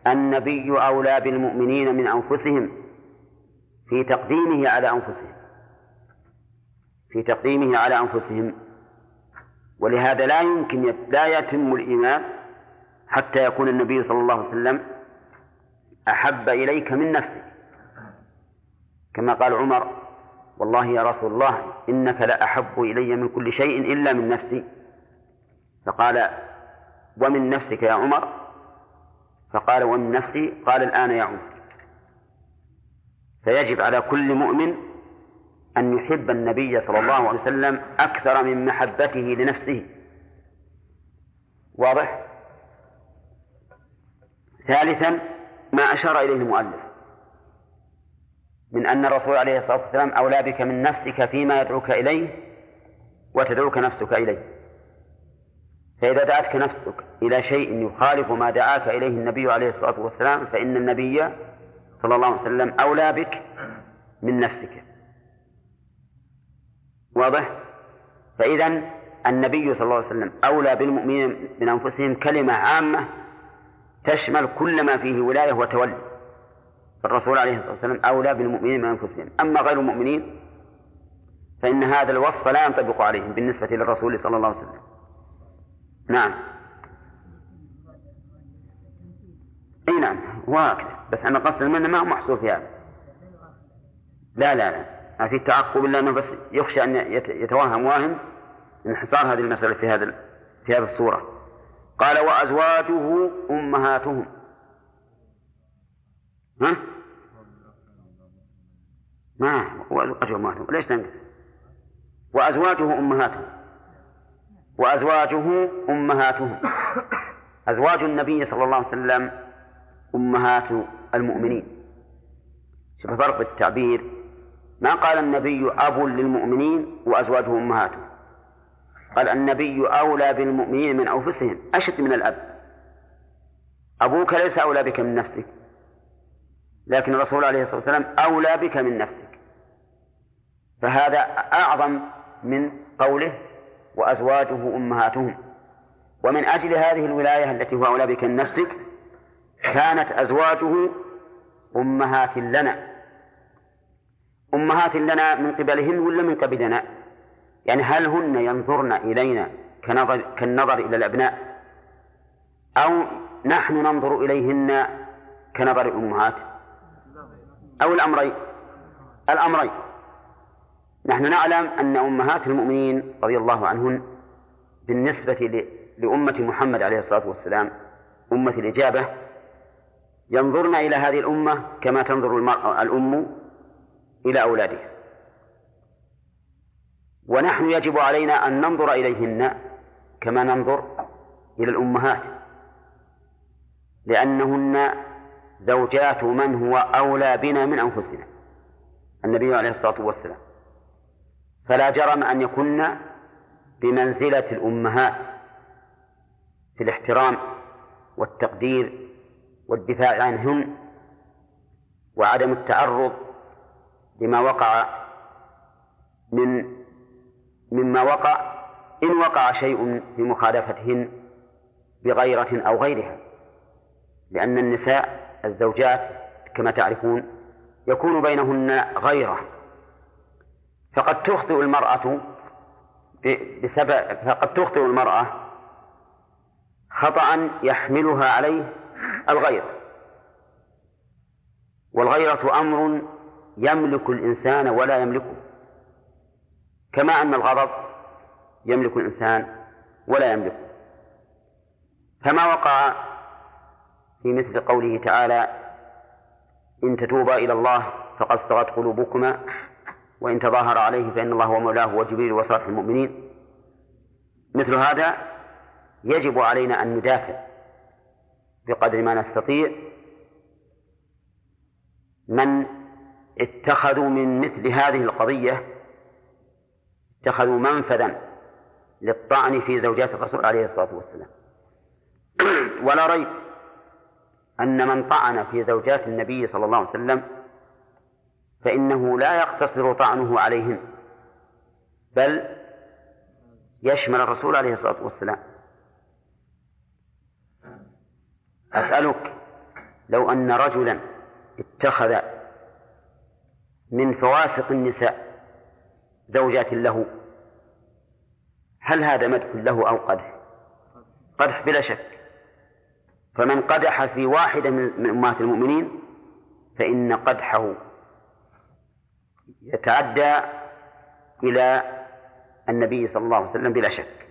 Speaker 1: النبي أولى بالمؤمنين من أنفسهم في تقديمه على أنفسهم. في تقديمه على أنفسهم. ولهذا لا يمكن لا يتم الإيمان حتى يكون النبي صلى الله عليه وسلم أحب إليك من نفسك. كما قال عمر والله يا رسول الله إنك لأحب إلي من كل شيء إلا من نفسي. فقال ومن نفسك يا عمر؟ فقال ومن نفسي قال الآن عمر. فيجب على كل مؤمن أن يحب النبي صلى الله عليه وسلم أكثر من محبته لنفسه. واضح؟ ثالثا ما أشار إليه المؤلف من أن الرسول عليه الصلاة والسلام أولى بك من نفسك فيما يدعوك إليه وتدعوك نفسك إليه. فإذا دعتك نفسك إلى شيء يخالف ما دعاك إليه النبي عليه الصلاة والسلام فإن النبي صلى الله عليه وسلم أولى بك من نفسك. واضح؟ فإذا النبي صلى الله عليه وسلم أولى بالمؤمنين من أنفسهم كلمة عامة تشمل كل ما فيه ولاية وتولي. فالرسول عليه الصلاة والسلام أولى بالمؤمنين من أنفسهم. أما غير المؤمنين فإن هذا الوصف لا ينطبق عليهم بالنسبة للرسول صلى الله عليه وسلم. نعم. إي نعم هكذا بس أنا قصد المنة ما هو محصور في هذا. لا لا لا. ما في تعقب الا انه بس يخشى أن يتوهم واهم انحصار هذه المسألة في هذا في هذه الصورة. قال وأزواجه أمهاتهم. ها؟ ما وأزواجه أمهاتهم؟ ليش تنقص؟ وأزواجه أمهاتهم. وأزواجه أمهاتهم أزواج النبي صلى الله عليه وسلم أمهات المؤمنين. شوف فرق التعبير. ما قال النبي أب للمؤمنين وأزواجه أمهاته؟ قال النبي أولى بالمؤمنين من أنفسهم أشد من الأب. أبوك ليس أولى بك من نفسك لكن الرسول عليه الصلاة والسلام أولى بك من نفسك. فهذا أعظم من قوله وأزواجه أمهاتهم. ومن أجل هذه الولاية التي هو أولى بك من نفسك كانت أزواجه أمهات لنا. أمهات لنا من قبلهن ولا من قبلنا؟ يعني هل هن ينظرن إلينا كنظر كالنظر إلى الأبناء؟ أو نحن ننظر إليهن كنظر الأمهات؟ أو الأمرين. الأمرين. نحن نعلم أن أمهات المؤمنين رضي الله عنهن بالنسبة لأمة محمد عليه الصلاة والسلام أمة الإجابة ينظرن إلى هذه الأمة كما تنظر الأم إلى أولادها. ونحن يجب علينا أن ننظر إليهن كما ننظر إلى الأمهات لأنهن زوجات من هو أولى بنا من أنفسنا النبي عليه الصلاة والسلام. فلا جرم أن يكن بمنزلة الأمهات في الاحترام والتقدير والدفاع عنهن وعدم التعرض لما وقع من مما وقع إن وقع شيء في مخالفتهن بغيرة أو غيرها. لأن النساء الزوجات كما تعرفون يكون بينهن غيرة. فقد تخطئ المرأة بسبب فقد تخطئ المرأة خطأ يحملها عليه الغيرة والغيرة أمر يملك الإنسان ولا يملكه. كما أن الغضب يملك الإنسان ولا يملكه. فما وقع في مثل قوله تعالى إن تتوبا إلى الله فقد صغت قلوبكما وإن تظاهر عليه فإن الله هو مولاه وجبريل وصالح المؤمنين. مثل هذا يجب علينا أن ندافع بقدر ما نستطيع من اتخذوا من مثل هذه القضية اتخذوا منفذا للطعن في زوجات الرسول عليه الصلاة والسلام. ولا ريب أن من طعن في زوجات النبي صلى الله عليه وسلم فإنه لا يقتصر طعنه عليهن بل يشمل الرسول عليه الصلاة والسلام. أسألك لو أن رجلا اتخذ من فواسق النساء زوجات له هل هذا مدح له أو قدح؟ قدح بلا شك. فمن قدح في واحدة من أمهات المؤمنين فإن قدحه يتعدى إلى النبي صلى الله عليه وسلم بلا شك.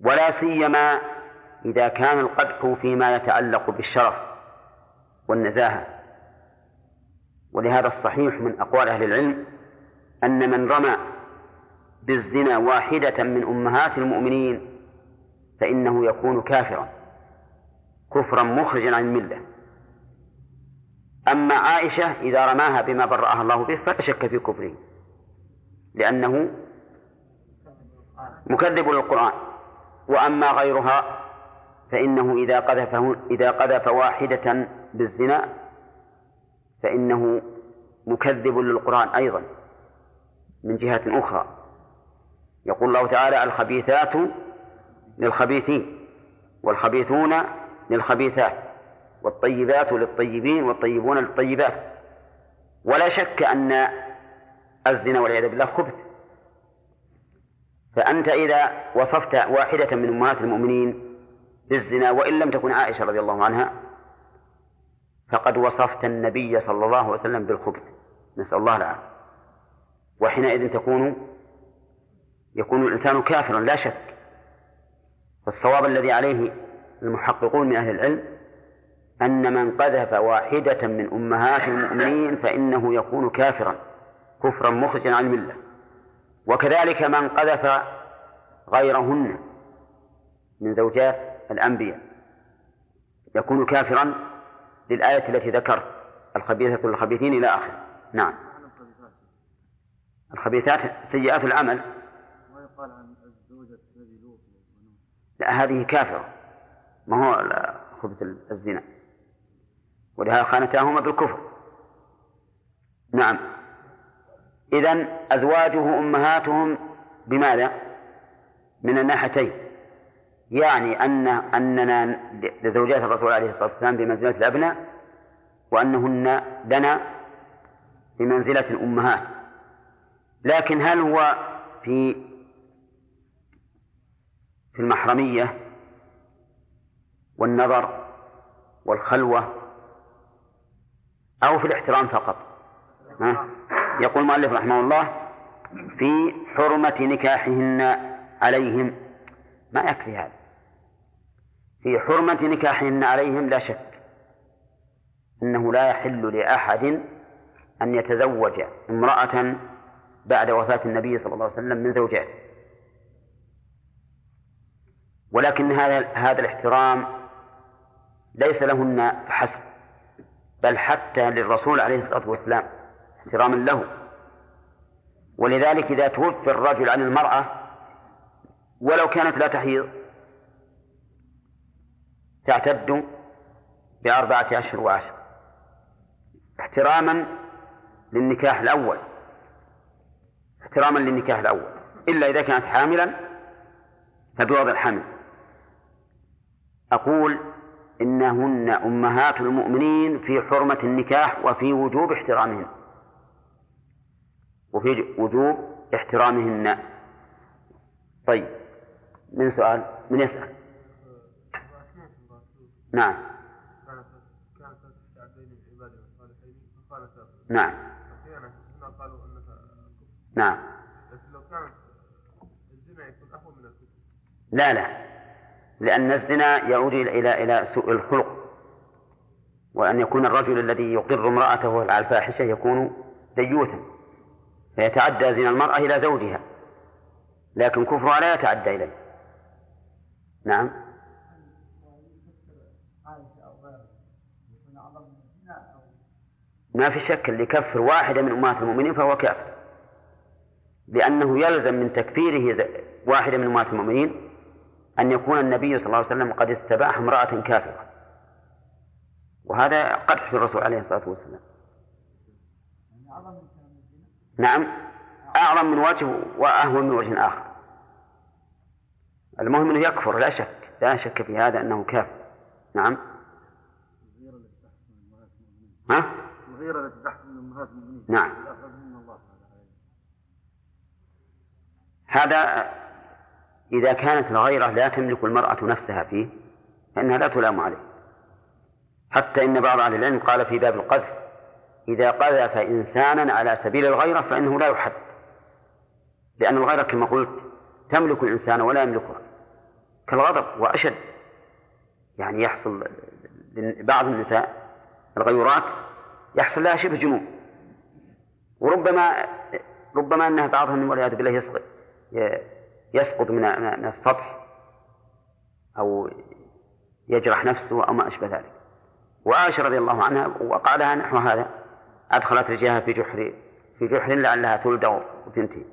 Speaker 1: ولا سيما إذا كان القدح فيما يتعلق بالشرف والنزاهة. ولهذا الصحيح من أقوال أهل العلم أن من رمى بالزنا واحدة من أمهات المؤمنين فإنه يكون كافرا كفرا مخرجا عن الملة. أما عائشة إذا رماها بما برأها الله به فلا شك في كفره لأنه مكذب للقرآن. وأما غيرها فإنه إذا قذف إذا قذف واحدة بالزنا فإنه مكذب للقرآن أيضا من جهة أخرى. يقول الله تعالى الخبيثات للخبيثين والخبيثون للخبيثات. والطيبات للطيبين والطيبون للطيبات. ولا شك أن الزنا والعياذ بالله خبث. فأنت إذا وصفت واحدة من أمهات المؤمنين بالزنا وإن لم تكن عائشة رضي الله عنها فقد وصفت النبي صلى الله عليه وسلم بالخبث. نسأل الله العافية. وحينئذ تكون يكون الإنسان كافرا لا شك. فالصواب الذي عليه المحققون من أهل العلم أن من قذف واحدة من أمهات المؤمنين فإنه يكون كافرا كفرا مخرجا عن الملة. وكذلك من قذف غيرهن من زوجات الأنبياء يكون كافرا للآية التي ذكرت الخبيثة للخبيثين إلى آخره. نعم. الخبيثات سيئات العمل.
Speaker 3: عن الزوجة
Speaker 1: لا هذه كافرة. ما هو خبث الزنا؟ ولهذا خانتاهما بالكفر. نعم. إذا أزواجه أمهاتهم بماذا؟ من الناحيتين. يعني أن أننا لزوجات الرسول عليه الصلاة والسلام بمنزلة الأبناء وأنهن لنا بمنزلة الأمهات. لكن هل هو في في المحرمية والنظر والخلوة أو في الاحترام فقط. ها؟ يقول المؤلف رحمه الله في حرمة نكاحهن عليهم. ما يكفي هذا. في حرمة نكاحهن عليهم لا شك أنه لا يحل لأحد أن يتزوج امرأة بعد وفاة النبي صلى الله عليه وسلم من زوجاته. ولكن هذا هذا الاحترام ليس لهن فحسب. بل حتى للرسول عليه الصلاة والسلام احتراما له. ولذلك إذا توفي الرجل عن المرأة ولو كانت لا تحيض تعتد بأربعة أشهر وعشر. احتراما للنكاح الأول. احتراما للنكاح الأول. إلا إذا كانت حاملا فبوضع الحمل. أقول إنهن أمهات المؤمنين في حرمة النكاح وفي وجوب احترامهن. وفي وجوب احترامهن. طيب من سؤال؟ من يسأل. نعم. نعم. نعم.
Speaker 3: لكن لو كانت الزنا يكون اهون من الكفر.
Speaker 1: لا لا. لأن الزنا يعود إلى إلى سوء الخلق. وأن يكون الرجل الذي يقر امرأته على الفاحشة يكون ديوثا. فيتعدى زنا المرأة إلى زوجها. لكن كفرها لا يتعدى إليه. نعم. ما في شك اللي يكفر واحدة من أمهات المؤمنين فهو كافر. لأنه يلزم من تكفيره واحدة من أمهات المؤمنين أن يكون النبي صلى الله عليه وسلم قد استباح امرأة كافرة. وهذا قدح في الرسول عليه الصلاة والسلام. نعم. أعظم من وجه وأهون من وجه آخر. المهم أنه يكفر لا شك لا شك في هذا أنه كافر. نعم. ها؟
Speaker 3: الغيرة التي تحت من أمهات المؤمنين
Speaker 1: نعم. هذا إذا كانت الغيرة لا تملك المرأة نفسها فيه فإنها لا تلام عليه. حتى إن بعض أهل العلم قال في باب القذف إذا قذف إنسانا على سبيل الغيرة فإنه لا يحد. لأن الغيرة كما قلت تملك الإنسان ولا يملكها كالغضب وأشد. يعني يحصل بعض النساء الغيورات يحصل لها شبه جنون. وربما ربما أنها بعضهم والعياذ بالله يسقط يسقط من السطح أو يجرح نفسه أو ما أشبه ذلك. وعائشة رضي الله عنها وقع لها نحو هذا أدخلت رجلها في جحر في جحر لعلها تولد وتنتهي.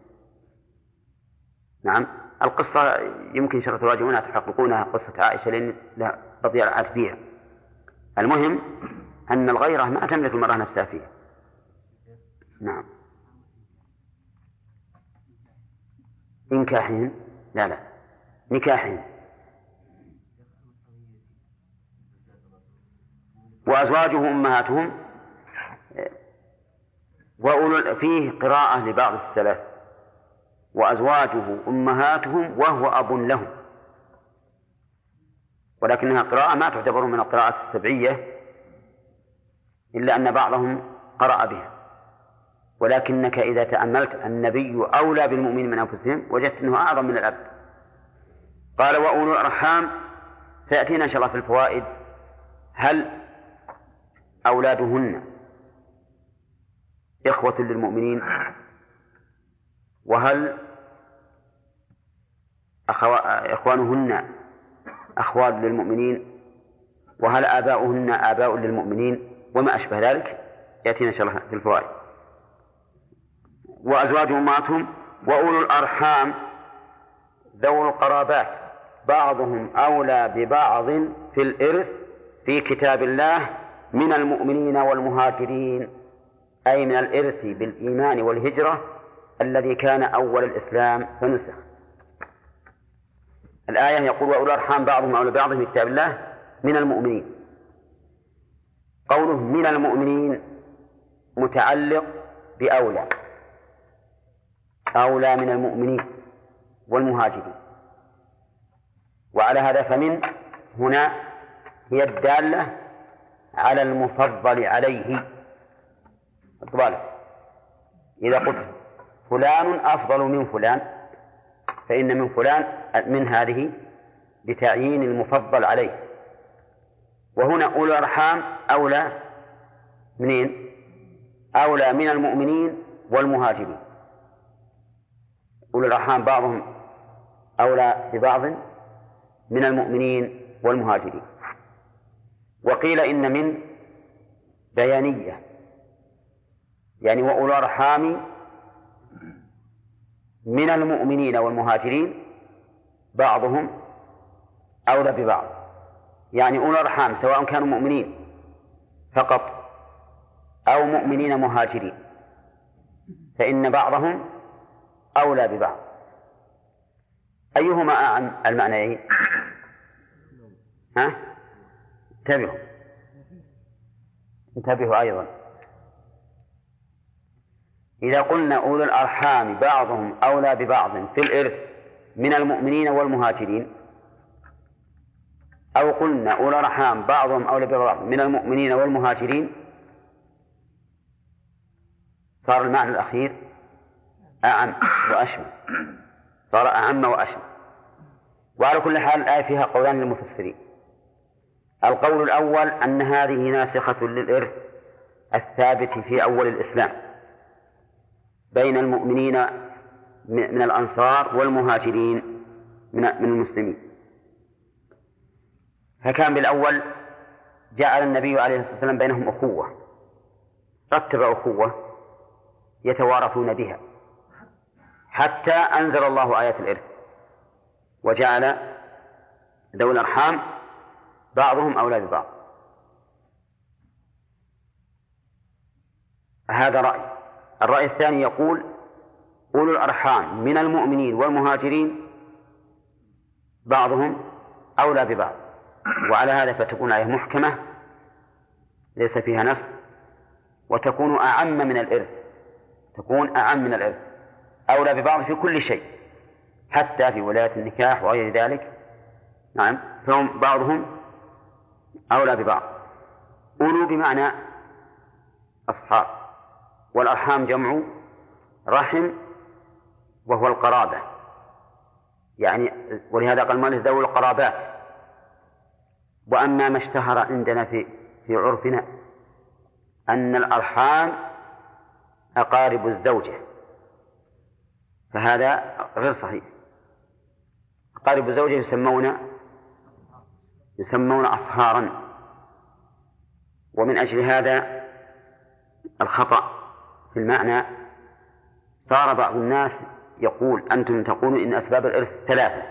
Speaker 1: نعم. القصة يمكن شر تراجعونها تحققونها قصة عائشة لأن لا رضي الله فيها. المهم أن الغيرة ما تملك المرأة نفسها فيها. نعم. إنكاحهن لا لا. نكاحهن وأزواجه أمهاتهم وأولو فيه قراءة لبعض السلف. وأزواجه أمهاتهم وهو أب لهم. ولكنها قراءة ما تعتبر من القراءات السبعية إلا أن بعضهم قرأ بها. ولكنك إذا تأملت النبي أولى بالمؤمنين من أنفسهم وجدت أنه أعظم من الأب. قال وأولو الأرحام سيأتينا إن شاء الله في الفوائد. هل أولادهن إخوة للمؤمنين؟ وهل أخوا... إخوانهن أخوال للمؤمنين؟ وهل آباؤهن آباء للمؤمنين؟ وما أشبه ذلك؟ يأتينا إن شاء الله في الفوائد. وأزواج أمهاتهم وأولو الأرحام ذو القرابات. بعضهم أولى ببعض في الإرث في كتاب الله من المؤمنين والمهاجرين أي من الإرث بالإيمان والهجرة الذي كان أول الإسلام فنسخ. الآية يقول وأولو الأرحام بعضهم أولى ببعض في كتاب الله من المؤمنين. قوله من المؤمنين متعلق بأولى. أولى من المؤمنين والمهاجرين. وعلى هذا فمن هنا هي الدالة على المفضل عليه. بالك إذا قلت فلان أفضل من فلان فإن من فلان من هذه لتعيين المفضل عليه. وهنا أولو الأرحام أولى منين؟ أولى من المؤمنين والمهاجرين. أولو الأرحام بعضهم أولى ببعض من المؤمنين والمهاجرين. وقيل إن من بيانية يعني وأولو الأرحام من المؤمنين والمهاجرين بعضهم أولى ببعض. يعني أولو الأرحام سواء كانوا مؤمنين فقط أو مؤمنين مهاجرين. فإن بعضهم أولى ببعض. أيهما أعم المعنيين؟ ها؟ انتبهوا. انتبهوا أيضا. إذا قلنا أولو الأرحام بعضهم أولى ببعض في الإرث من المؤمنين والمهاجرين أو قلنا أولو الأرحام بعضهم أولى ببعض من المؤمنين والمهاجرين صار المعنى الأخير؟ أعم وأشمل صار أعم وأشمل وعلى كل حال الآية فيها قولان للمفسرين. القول الأول أن هذه ناسخة للإرث الثابت في أول الإسلام. بين المؤمنين من الأنصار والمهاجرين من المسلمين. فكان بالأول جعل النبي عليه الصلاة والسلام بينهم أخوة. رتب أخوة يتوارثون بها. حتى أنزل الله آية الإرث. وجعل ذوي الأرحام بعضهم أولى ببعض. هذا رأي. الرأي الثاني يقول أولو الأرحام من المؤمنين والمهاجرين بعضهم أولى ببعض. وعلى هذا فتكون آية محكمة ليس فيها نص وتكون أعم من الإرث. تكون أعم من الإرث. أولى ببعض في كل شيء حتى في ولاية النكاح وغير ذلك. نعم فهم بعضهم أولى ببعض. أولو بمعنى أصحاب. والأرحام جمع رحم وهو القرابة. يعني ولهذا قال مالك ذوي القرابات. وأما ما اشتهر عندنا في في عرفنا أن الأرحام أقارب الزوجة. فهذا غير صحيح أقارب الزوجة يسمون يسمون أصهارا ومن أجل هذا الخطأ في المعنى صار بعض الناس يقول أنتم تقولون إن أسباب الإرث ثلاثة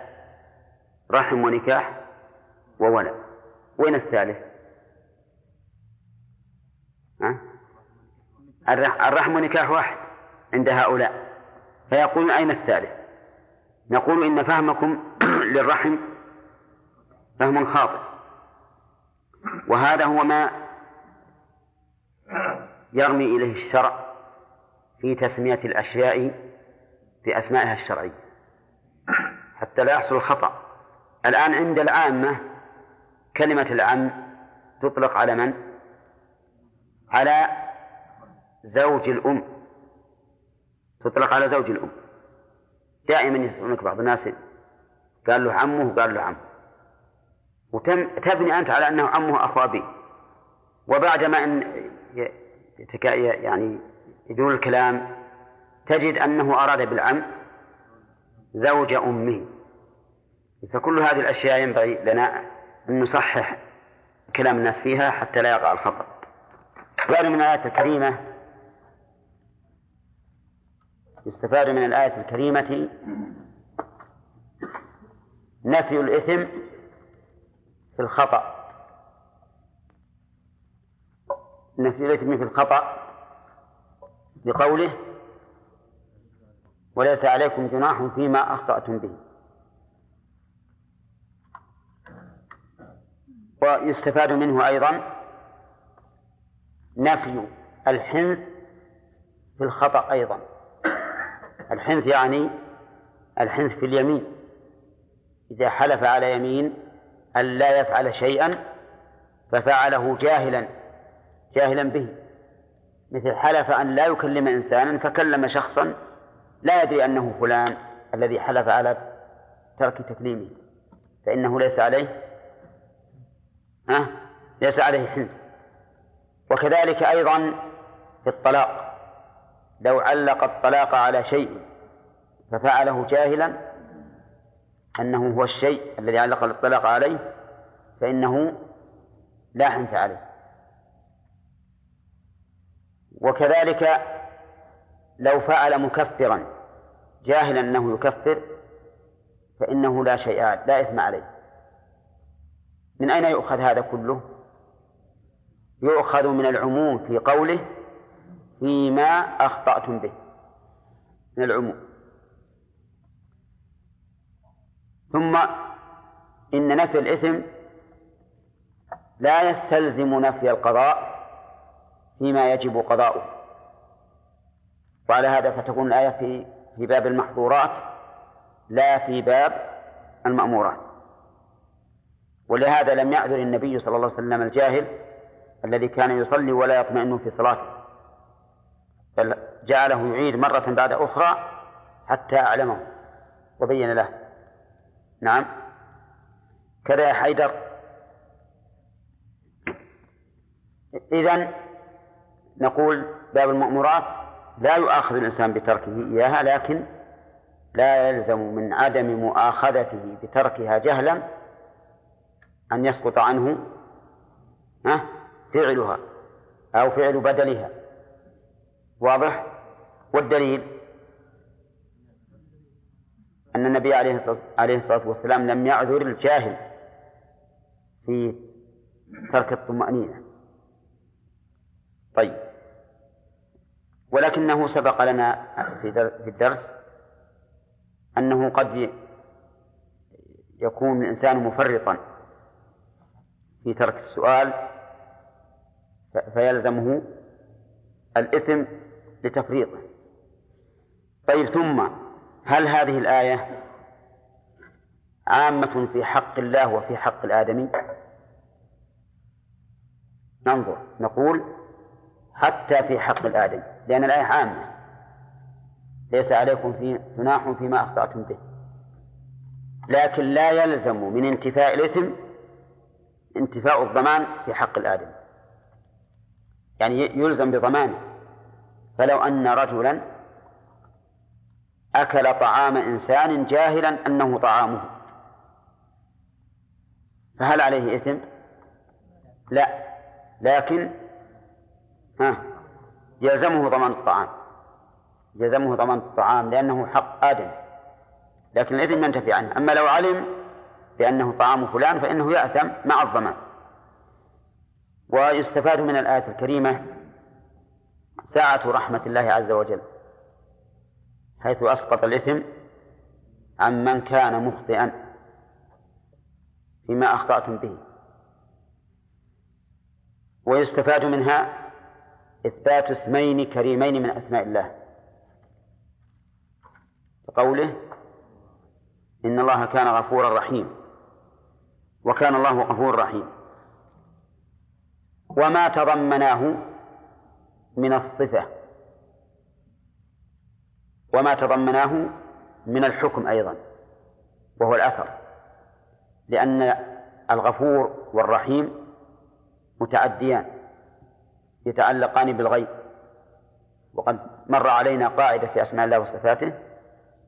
Speaker 1: رحم ونكاح وولد وين الثالث؟ ها؟ الرحم ونكاح واحد عند هؤلاء فيقولون أين الثالث؟ نقول إن فهمكم للرحم فهم خاطئ وهذا هو ما يرمي إليه الشرع في تسمية الأشياء بأسمائها الشرعية حتى لا يحصل الخطأ الآن عند العامة كلمة العم تطلق على من؟ على زوج الأم تطلق على زوج الأم. دائما يسألونك بعض الناس قال له عمه وقال له عم وتبني أنت على أنه عمه أخو أبيه وبعدما أن يعني يدور الكلام تجد أنه أراد بالعم زوج أمه. فكل هذه الأشياء ينبغي لنا أن نصحح كلام الناس فيها حتى لا يقع الخطأ. يستفاد من الآية الكريمة يستفاد من الآية الكريمة نفي الإثم في الخطأ. نفي الإثم في الخطأ بقوله وليس عليكم جناح فيما أخطأتم به. ويستفاد منه أيضا نفي الحنث في الخطأ أيضا. الحنث يعني الحنث في اليمين. إذا حلف على يمين أن لا يفعل شيئا ففعله جاهلا جاهلا به. مثل حلف أن لا يكلم إنسانا فكلم شخصا لا يدري أنه فلان الذي حلف على ترك تكليمه فإنه ليس عليه ها؟ ليس عليه حنث. وكذلك أيضا في الطلاق. لو علق الطلاق على شيء ففعله جاهلا أنه هو الشيء الذي علق الطلاق عليه فإنه لا حنث عليه وكذلك لو فعل مكفرا جاهلا أنه يكفر فإنه لا شيء لا إثم عليه من أين يؤخذ هذا كله؟ يؤخذ من العموم في قوله فيما أخطأتم به من العموم. ثم إن نفي الإثم لا يستلزم نفي القضاء فيما يجب قضاؤه. وعلى هذا فتكون الآية في في باب المحظورات لا في باب المأمورات. ولهذا لم يعذر النبي صلى الله عليه وسلم الجاهل الذي كان يصلي ولا يطمئن في صلاته. بل جعله يعيد مرة بعد أخرى حتى أعلمه وبين له. نعم. كذا يا حيدر. إذن نقول باب المأمورات لا يؤاخذ الإنسان بتركه إياها لكن لا يلزم من عدم مؤاخذته بتركها جهلا أن يسقط عنه ها فعلها أو فعل بدلها. واضح؟ والدليل؟ أن النبي عليه الصلاة والسلام لم يعذر الجاهل في ترك الطمأنينة. طيب. ولكنه سبق لنا في الدرس أنه قد يكون الإنسان مفرطا في ترك السؤال فيلزمه الإثم لتفريطه. طيب ثم هل هذه الآية عامة في حق الله وفي حق الآدمي؟ ننظر نقول حتى في حق الآدمي لأن الآية عامة. ليس عليكم في جناح فيما أخطأتم به. لكن لا يلزم من انتفاء الإثم انتفاء الضمان في حق الآدمي. يعني يلزم بضمانه. فلو أن رجلا أكل طعام إنسان جاهلا أنه طعامه. فهل عليه إثم؟ لا. لكن ها يلزمه ضمان الطعام. يلزمه ضمان الطعام لأنه حق آدم. لكن الإثم ينتفي عنه. أما لو علم بأنه طعام فلان فإنه يأثم مع الضمان. ويستفاد من الآية الكريمة سعة رحمة الله عز وجل حيث أسقط الإثم عن من كان مخطئا فيما أخطأتم به. ويستفاد منها إثبات اسمين كريمين من أسماء الله. كقوله إن الله كان غفورا رحيما وكان الله غفورا رحيما وما تضمناه من الصفة وما تضمناه من الحكم أيضا وهو الأثر لأن الغفور والرحيم متعديان يتعلقان بالغيب وقد مر علينا قاعدة في أسماء الله وصفاته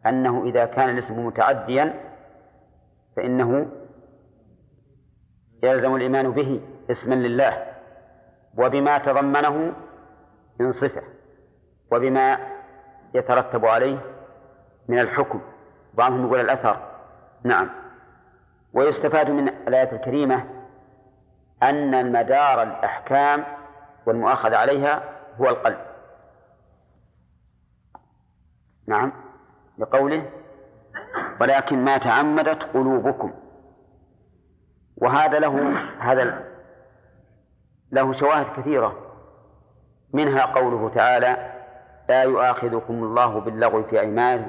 Speaker 1: أنه إذا كان الاسم متعديا فإنه يلزم الإيمان به اسما لله وبما تضمنه من صفة وبما يترتب عليه من الحكم. بعضهم يقول الأثر. نعم. ويستفاد من الآية الكريمة أن المدار الأحكام والمؤاخذة عليها هو القلب. نعم. لقوله ولكن ما تعمدت قلوبكم. وهذا له هذا له شواهد كثيرة. منها قوله تعالى لا يؤاخذكم الله باللغو في أيمان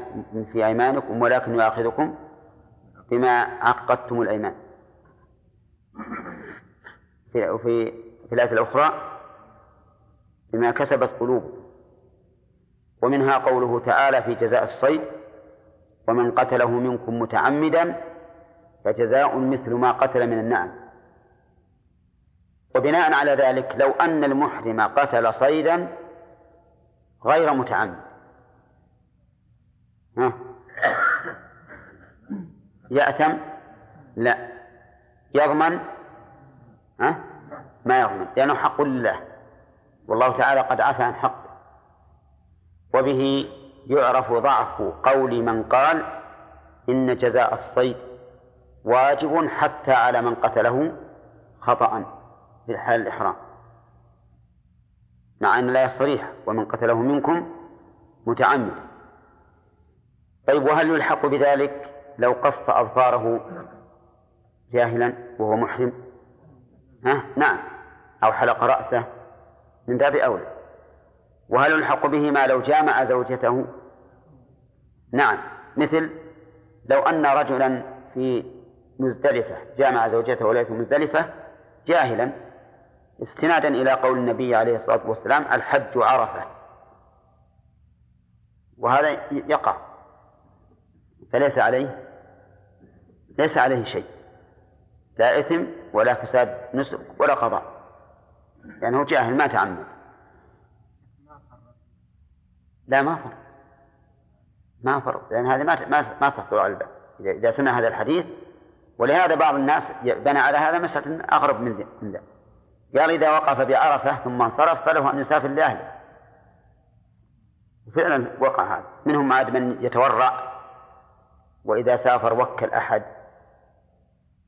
Speaker 1: في أيمانكم ولكن يؤاخذكم بما عقدتم الأيمان. في في في الآية الأخرى بما كسبت قلوبكم ومنها قوله تعالى في جزاء الصيد ومن قتله منكم متعمدا فجزاء مثل ما قتل من النعم. وبناء على ذلك لو أن المحرم قتل صيدا غير متعمد. ها؟ يأثم؟ لا. يضمن؟ ها؟ ما يضمن. لأنه حق لله. والله تعالى قد عفى عن حقه. وبه يعرف ضعف قول من قال إن جزاء الصيد واجب حتى على من قتله خطأ. في حال الإحرام. مع أن لا صريح ومن قتله منكم متعمد طيب وهل يلحق بذلك لو قص أظفاره جاهلا وهو محرم؟ ها؟ نعم. أو حلق رأسه من باب أولى. وهل يلحق به ما لو جامع زوجته؟ نعم. مثل لو أن رجلا في مزدلفة جامع زوجته وليس مزدلفة جاهلا استنادا إلى قول النبي عليه الصلاة والسلام الحج عرفة. وهذا يقع. فليس عليه ليس عليه شيء. لا إثم ولا فساد نسك ولا قضاء. لأنه يعني جاهل ما تعمد. لا ما فرق. ما فرق. لأن هذه ما ما ما تخطر على البال. إذا سمع هذا الحديث ولهذا بعض الناس بنى على هذا مسألة أغرب من ذلك. قال إذا وقف بعرفة ثم انصرف فله أن يسافر لأهله. وفعلا وقع هذا. منهم عاد من يتورع وإذا سافر وكل أحد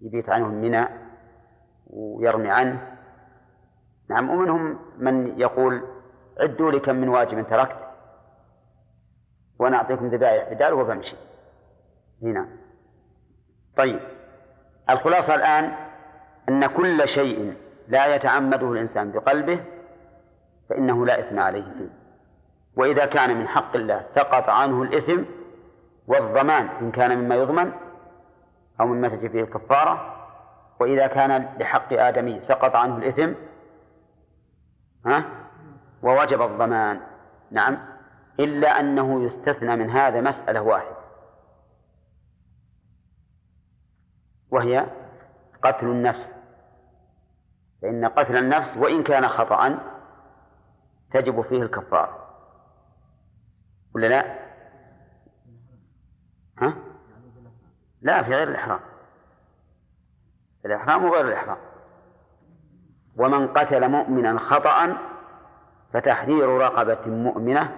Speaker 1: يبيت عنه منى ويرمي عنه. نعم ومنهم من يقول عدوا لي كم من واجب تركت وأنا أعطيكم ذبائح بدال وبمشي. هنا طيب الخلاصة الآن أن كل شيء لا يتعمده الإنسان بقلبه فإنه لا إثم عليه فيه. وإذا كان من حق الله سقط عنه الإثم والضمان إن كان مما يضمن أو مما تجي فيه الكفارة. وإذا كان لحق آدمي سقط عنه الإثم ها؟ ووجب الضمان. نعم. إلا أنه يستثنى من هذا مسألة واحدة. وهي قتل النفس. فإن قتل النفس وإن كان خطأ تجب فيه الكفارة ولا لا؟ ها؟ لا في غير الإحرام. الإحرام وغير الإحرام. ومن قتل مؤمنا خطأ فتحرير رقبة مؤمنة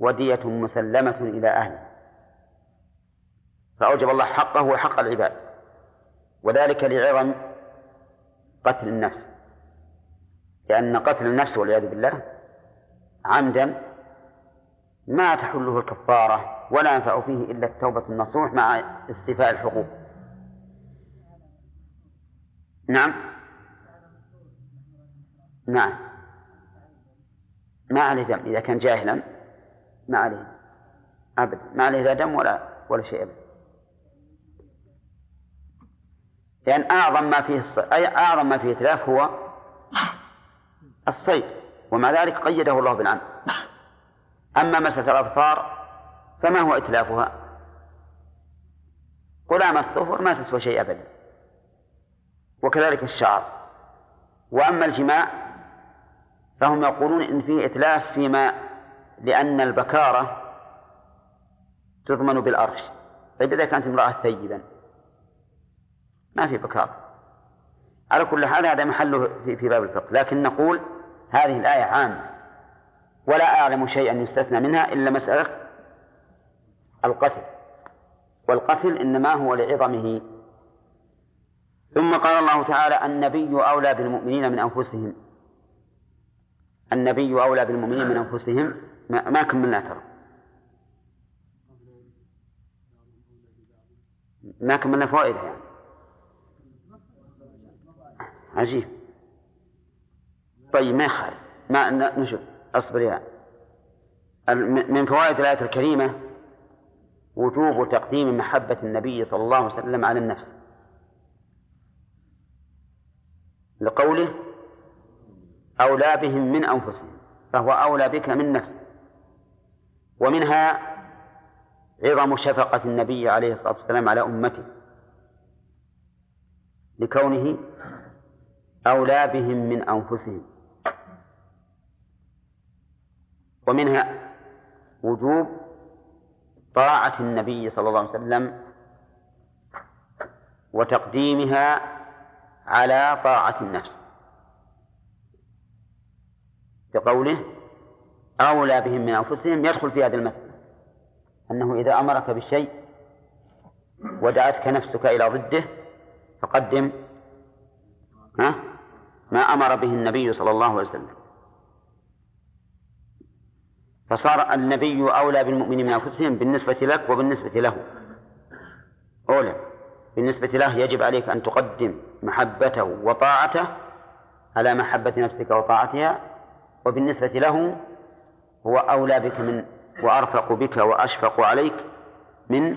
Speaker 1: ودية مسلمة إلى أهله. فأوجب الله حقه وحق العباد. وذلك لعظم قتل النفس. لأن قتل النفس والعياذ بالله عمدا ما تحله الكفارة ولا ينفع فيه إلا التوبة النصوح مع استيفاء الحقوق. نعم. نعم. ما عليه دم. إذا كان جاهلا ما عليه. أبدا. ما عليه لا دم ولا ولا شيء أبدا. لأن أعظم ما فيه الص... أي أعظم ما فيه إتلاف هو الصيد ومع ذلك قيده الله بالعمد أما مسألة الأظفار فما هو إتلافها؟ قلام الظفر ما تسوى شيء أبدا وكذلك الشعر. وأما الجماع فهم يقولون إن فيه إتلاف فيما لأن البكارة تضمن بالأرش. طيب إذا كانت امرأة ثيبا ما في بكارة على كل حال هذا محله في, باب الفقه. لكن نقول هذه الآية عامة. ولا أعلم شيئا يستثنى منها إلا مسألة القتل. والقتل إنما هو لعظمه. ثم قال الله تعالى النبي أولى بالمؤمنين من أنفسهم. النبي أولى بالمؤمنين من أنفسهم. ما كملنا ترى. ما كملنا فوائد يعني. عجيب. طيب ما يخالف. ما نشوف. أصبر يا. من فوائد الآية الكريمة وجوب تقديم محبة النبي صلى الله عليه وسلم على النفس. لقوله أولى بهم من أنفسهم فهو أولى بك من نفسك. ومنها عظم شفقة النبي عليه الصلاة والسلام على أمته. لكونه أولى بهم من أنفسهم. ومنها وجوب طاعة النبي صلى الله عليه وسلم وتقديمها على طاعة النفس. بقوله أولى بهم من أنفسهم يدخل في هذه المسألة. أنه إذا أمرك بالشيء ودعتك نفسك إلى ضده فقدم ها؟ ما أمر به النبي صلى الله عليه وسلم. فصار النبي أولى بالمؤمنين من أنفسهم بالنسبة لك وبالنسبة له. أولى. بالنسبة له يجب عليك أن تقدم محبته وطاعته على محبة نفسك وطاعتها وبالنسبة له هو أولى بك من وأرفق بك وأشفق عليك من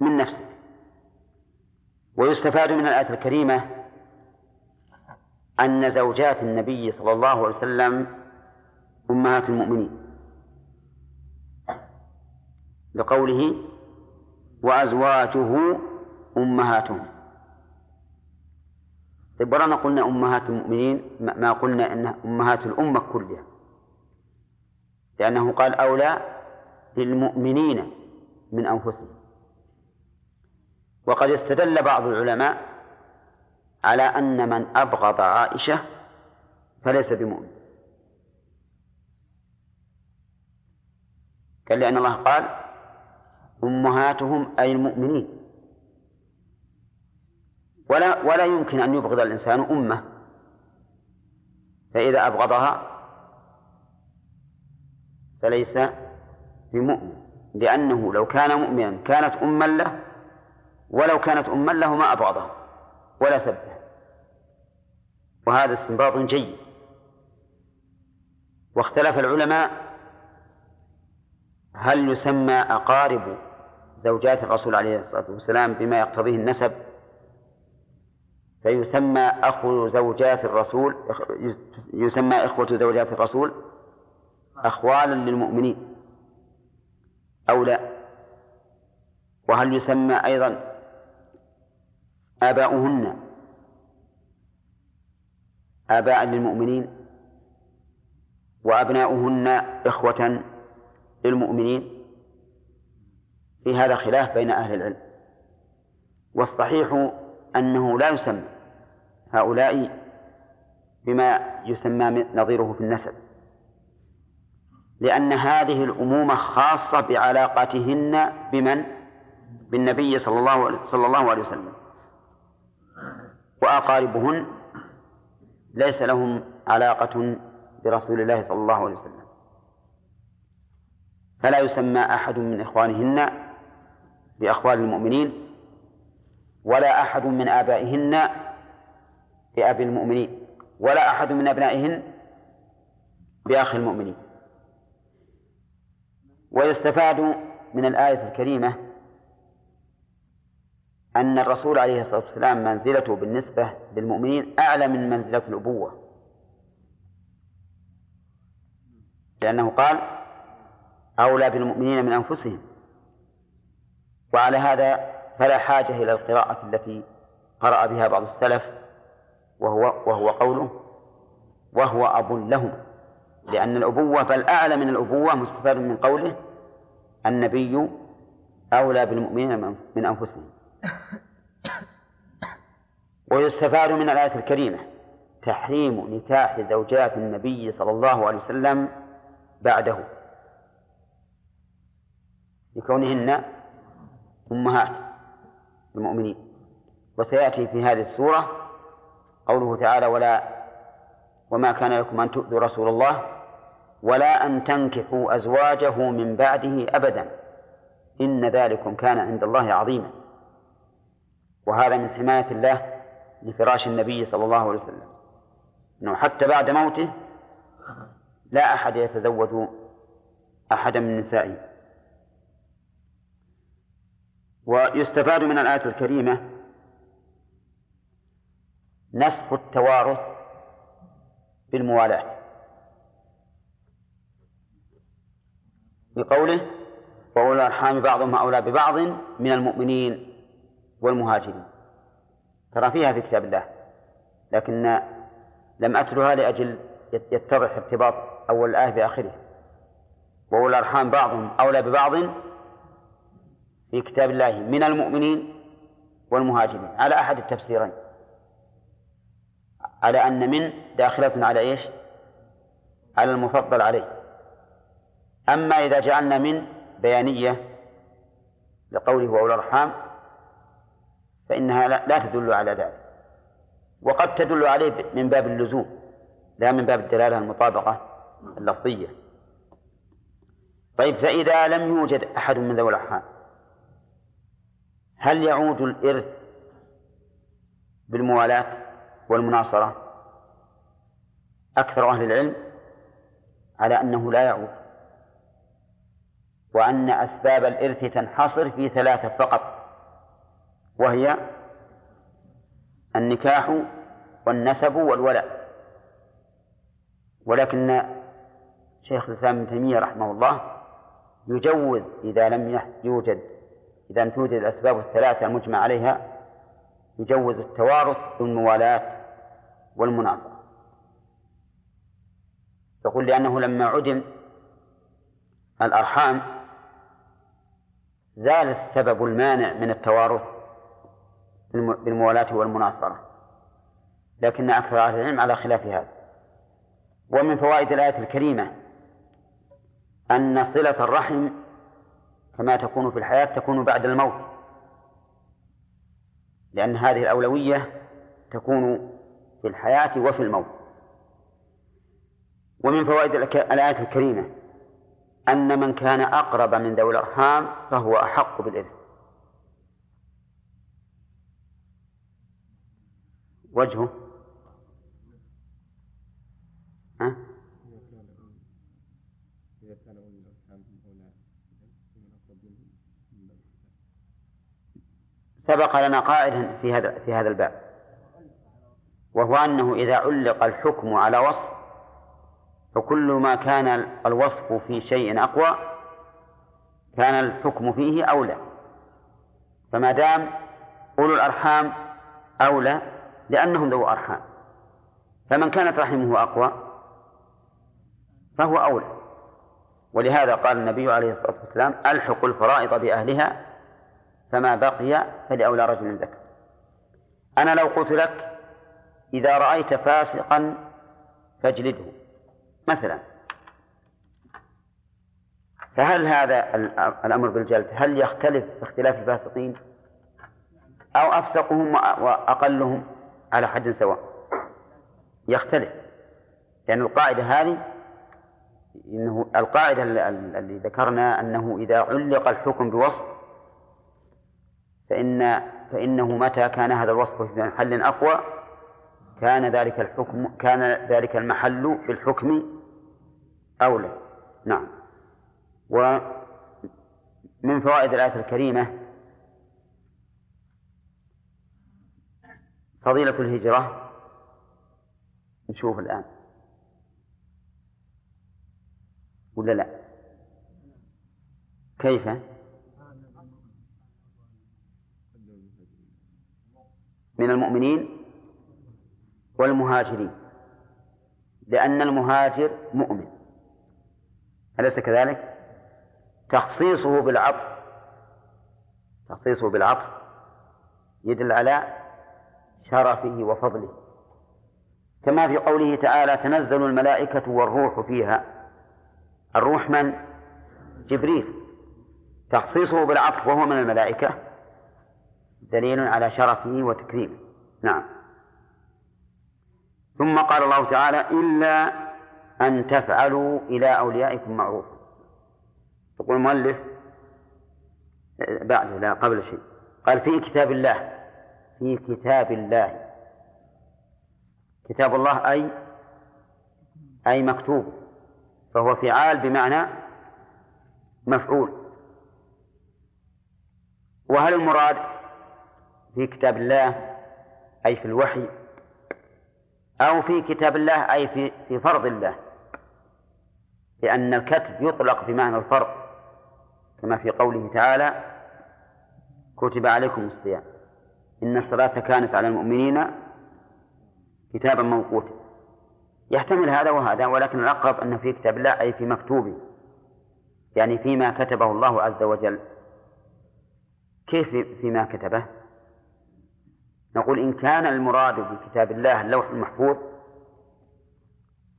Speaker 1: من نفسك. ويستفاد من الآية الكريمة أن زوجات النبي صلى الله عليه وسلم أمهات المؤمنين. لقوله وأزواجه أمهاتهم. طيب ورانا قلنا أمهات المؤمنين ما قلنا أنها أمهات الأمة كلها. لأنه قال أولى للمؤمنين من أنفسهم. وقد استدل بعض العلماء على أن من أبغض عائشة فليس بمؤمن. قال لأن الله قال أمهاتهم أي المؤمنين. ولا ولا يمكن أن يبغض الإنسان أمه. فإذا أبغضها فليس بمؤمن. لأنه لو كان مؤمنا كانت أما له ولو كانت أما له ما أبغضها ولا سبه وهذا استنباط جيد. واختلف العلماء هل يسمى أقارب زوجات الرسول عليه الصلاة والسلام بما يقتضيه النسب؟ فيسمى أخو زوجات الرسول يسمى إخوة زوجات الرسول أخوالا للمؤمنين أو لا؟ وهل يسمى أيضا آباؤهن. آباء للمؤمنين وأبناؤهن إخوة للمؤمنين. في هذا خلاف بين أهل العلم. والصحيح أنه لا يسمى هؤلاء بما يسمى نظيره في النسب. لأن هذه الأمومة خاصة بعلاقتهن بمن؟ بالنبي صلى الله صلى الله عليه وسلم. وأقاربهن ليس لهم علاقة برسول الله صلى الله عليه وسلم. فلا يسمى أحد من إخوانهن بأخوال المؤمنين ولا أحد من آبائهن بأبي المؤمنين ولا أحد من أبنائهن بأخ المؤمنين. ويستفاد من الآية الكريمة أن الرسول عليه الصلاة والسلام منزلته بالنسبة للمؤمنين أعلى من منزلة الأبوة لأنه قال أولى بالمؤمنين من أنفسهم. وعلى هذا فلا حاجة إلى القراءة التي قرأ بها بعض السلف وهو وهو قوله وهو أب لهم. لأن الأبوة بل أعلى من الأبوة مستفاد من قوله النبي أولى بالمؤمنين من أنفسهم. ويستفاد من الآية الكريمة. تحريم نكاح زوجات النبي صلى الله عليه وسلم بعده. لكونهن أمهات المؤمنين. وسيأتي في هذه السورة قوله تعالى ولا وما كان لكم أن تؤذوا رسول الله ولا أن تنكحوا أزواجه من بعده أبدا. إن ذلكم كان عند الله عظيما. وهذا من حماية الله لفراش النبي صلى الله عليه وسلم. أنه حتى بعد موته لا أحد يتزوج أحدا من نسائه. ويستفاد من الآية الكريمة نسخ التوارث بالموالاة. بقوله وأولو الأرحام بعضهم أولى ببعض من المؤمنين والمهاجرين. ترى فيها في كتاب الله لكن لم أتلها لأجل يتضح ارتباط أول الآية بآخره وأولو الأرحام بعضهم أولى ببعض في كتاب الله من المؤمنين والمهاجرين. على أحد التفسيرين. على أن من داخلة على إيش؟ على المفضل عليه. أما إذا جعلنا من بيانية لقوله وأولى الأرحام فإنها لا تدل على ذلك. وقد تدل عليه من باب اللزوم لا من باب الدلالة المطابقة اللفظية. طيب فإذا لم يوجد أحد من ذوي الأرحام هل يعود الإرث بالموالاة والمناصرة؟ أكثر أهل العلم على أنه لا يعود وأن أسباب الإرث تنحصر في ثلاثة فقط. وهي النكاح والنسب والولاء. ولكن شيخ الإسلام ابن تيمية رحمه الله يجوز إذا لم يوجد إذا لم توجد الأسباب الثلاثة المجمع عليها يجوز التوارث بالموالاة والمناصرة. يقول لأنه لما عدم الأرحام زال السبب المانع من التوارث بالموالاة والمناصرة. لكن أكثر أهل العلم على خلاف هذا. ومن فوائد الآية الكريمة أن صلة الرحم كما تكون في الحياة تكون بعد الموت. لأن هذه الأولوية تكون في الحياة وفي الموت. ومن فوائد الآية الكريمة أن من كان أقرب من ذوي الأرحام فهو أحق بالإرث وجهه؟ ها؟ سبق لنا قائد في هذا في هذا الباب. وهو أنه إذا علق الحكم على وصف فكل ما كان الوصف في شيء أقوى كان الحكم فيه أولى. فما دام أولو الأرحام أولى لأنهم ذو أرحام. فمن كانت رحمه أقوى فهو أولى. ولهذا قال النبي عليه الصلاة والسلام ألحقوا الفرائض بأهلها فما بقي فلأولى رجل ذكر. أنا لو قلت لك إذا رأيت فاسقا فاجلده مثلا. فهل هذا الأمر بالجلد؟ هل يختلف باختلاف الفاسقين؟ أو أفسقهم وأقلهم؟ على حد سواء. يختلف. لأن القاعدة هذه إنه القاعدة اللي ذكرنا أنه إذا علق الحكم بوصف فإن فإنه متى كان هذا الوصف في محل أقوى؟ كان ذلك الحكم كان ذلك المحل بالحكم أولى. نعم. ومن فوائد الآية الكريمة فضيلة الهجرة نشوف الآن. ولا لا؟ كيف؟ من المؤمنين والمهاجرين لأن المهاجر مؤمن. أليس كذلك؟ تخصيصه بالعطف تخصيصه بالعطف يدل على شرفه وفضله. كما في قوله تعالى تنزل الملائكة والروح فيها. الروح من؟ جبريل. تخصيصه بالعطف وهو من الملائكة. دليل على شرفه وتكريمه. نعم. ثم قال الله تعالى إلا أن تفعلوا إلى أوليائكم معروف. يقول المؤلف بعد لا قبل شيء. قال في كتاب الله. في كتاب الله. كتاب الله أي أي مكتوب فهو فعال بمعنى مفعول. وهل المراد في كتاب الله أي في الوحي أو في كتاب الله أي في في فرض الله؟ لأن الكتب يطلق بمعنى الفرض كما في قوله تعالى كتب عليكم الصيام. إن الصلاة كانت على المؤمنين كتابا موقوتا. يحتمل هذا وهذا ولكن الأقرب أن في كتاب الله أي في مكتوبه يعني فيما كتبه الله عز وجل. كيف فيما كتبه؟ نقول إن كان المراد في كتاب الله اللوح المحفوظ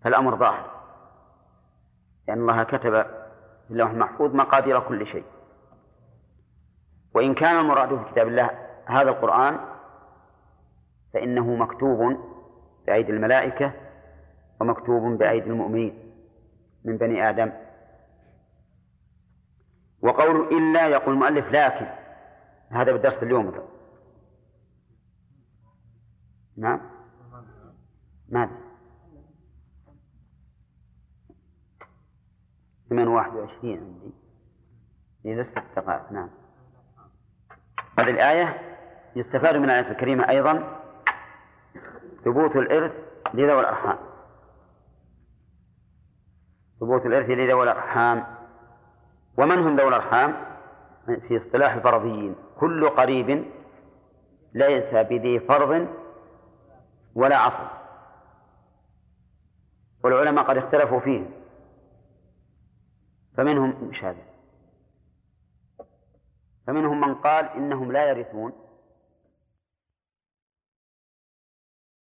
Speaker 1: فالأمر ظاهر. لأن الله كتب في اللوح المحفوظ مقادير كل شيء. وإن كان المراد في كتاب الله هذا القرآن فإنه مكتوب بأيدي الملائكة ومكتوب بأيدي المؤمنين من بني آدم. وقول إلا يقول المؤلف لكن هذا بالدرس اليوم. نعم. ماذا؟ ثمان واحد وعشرين عندي. إذا دقائق. نعم. هذه الآية يستفاد من الآية الكريمة أيضا ثبوت الإرث لذوي الأرحام. ثبوت الإرث لذوي الأرحام. ومن هم ذوي الأرحام؟ في اصطلاح الفرضيين. كل قريب ليس بذي فرض ولا عصر. والعلماء قد اختلفوا فيه. فمنهم مش هذا فمنهم من قال إنهم لا يرثون.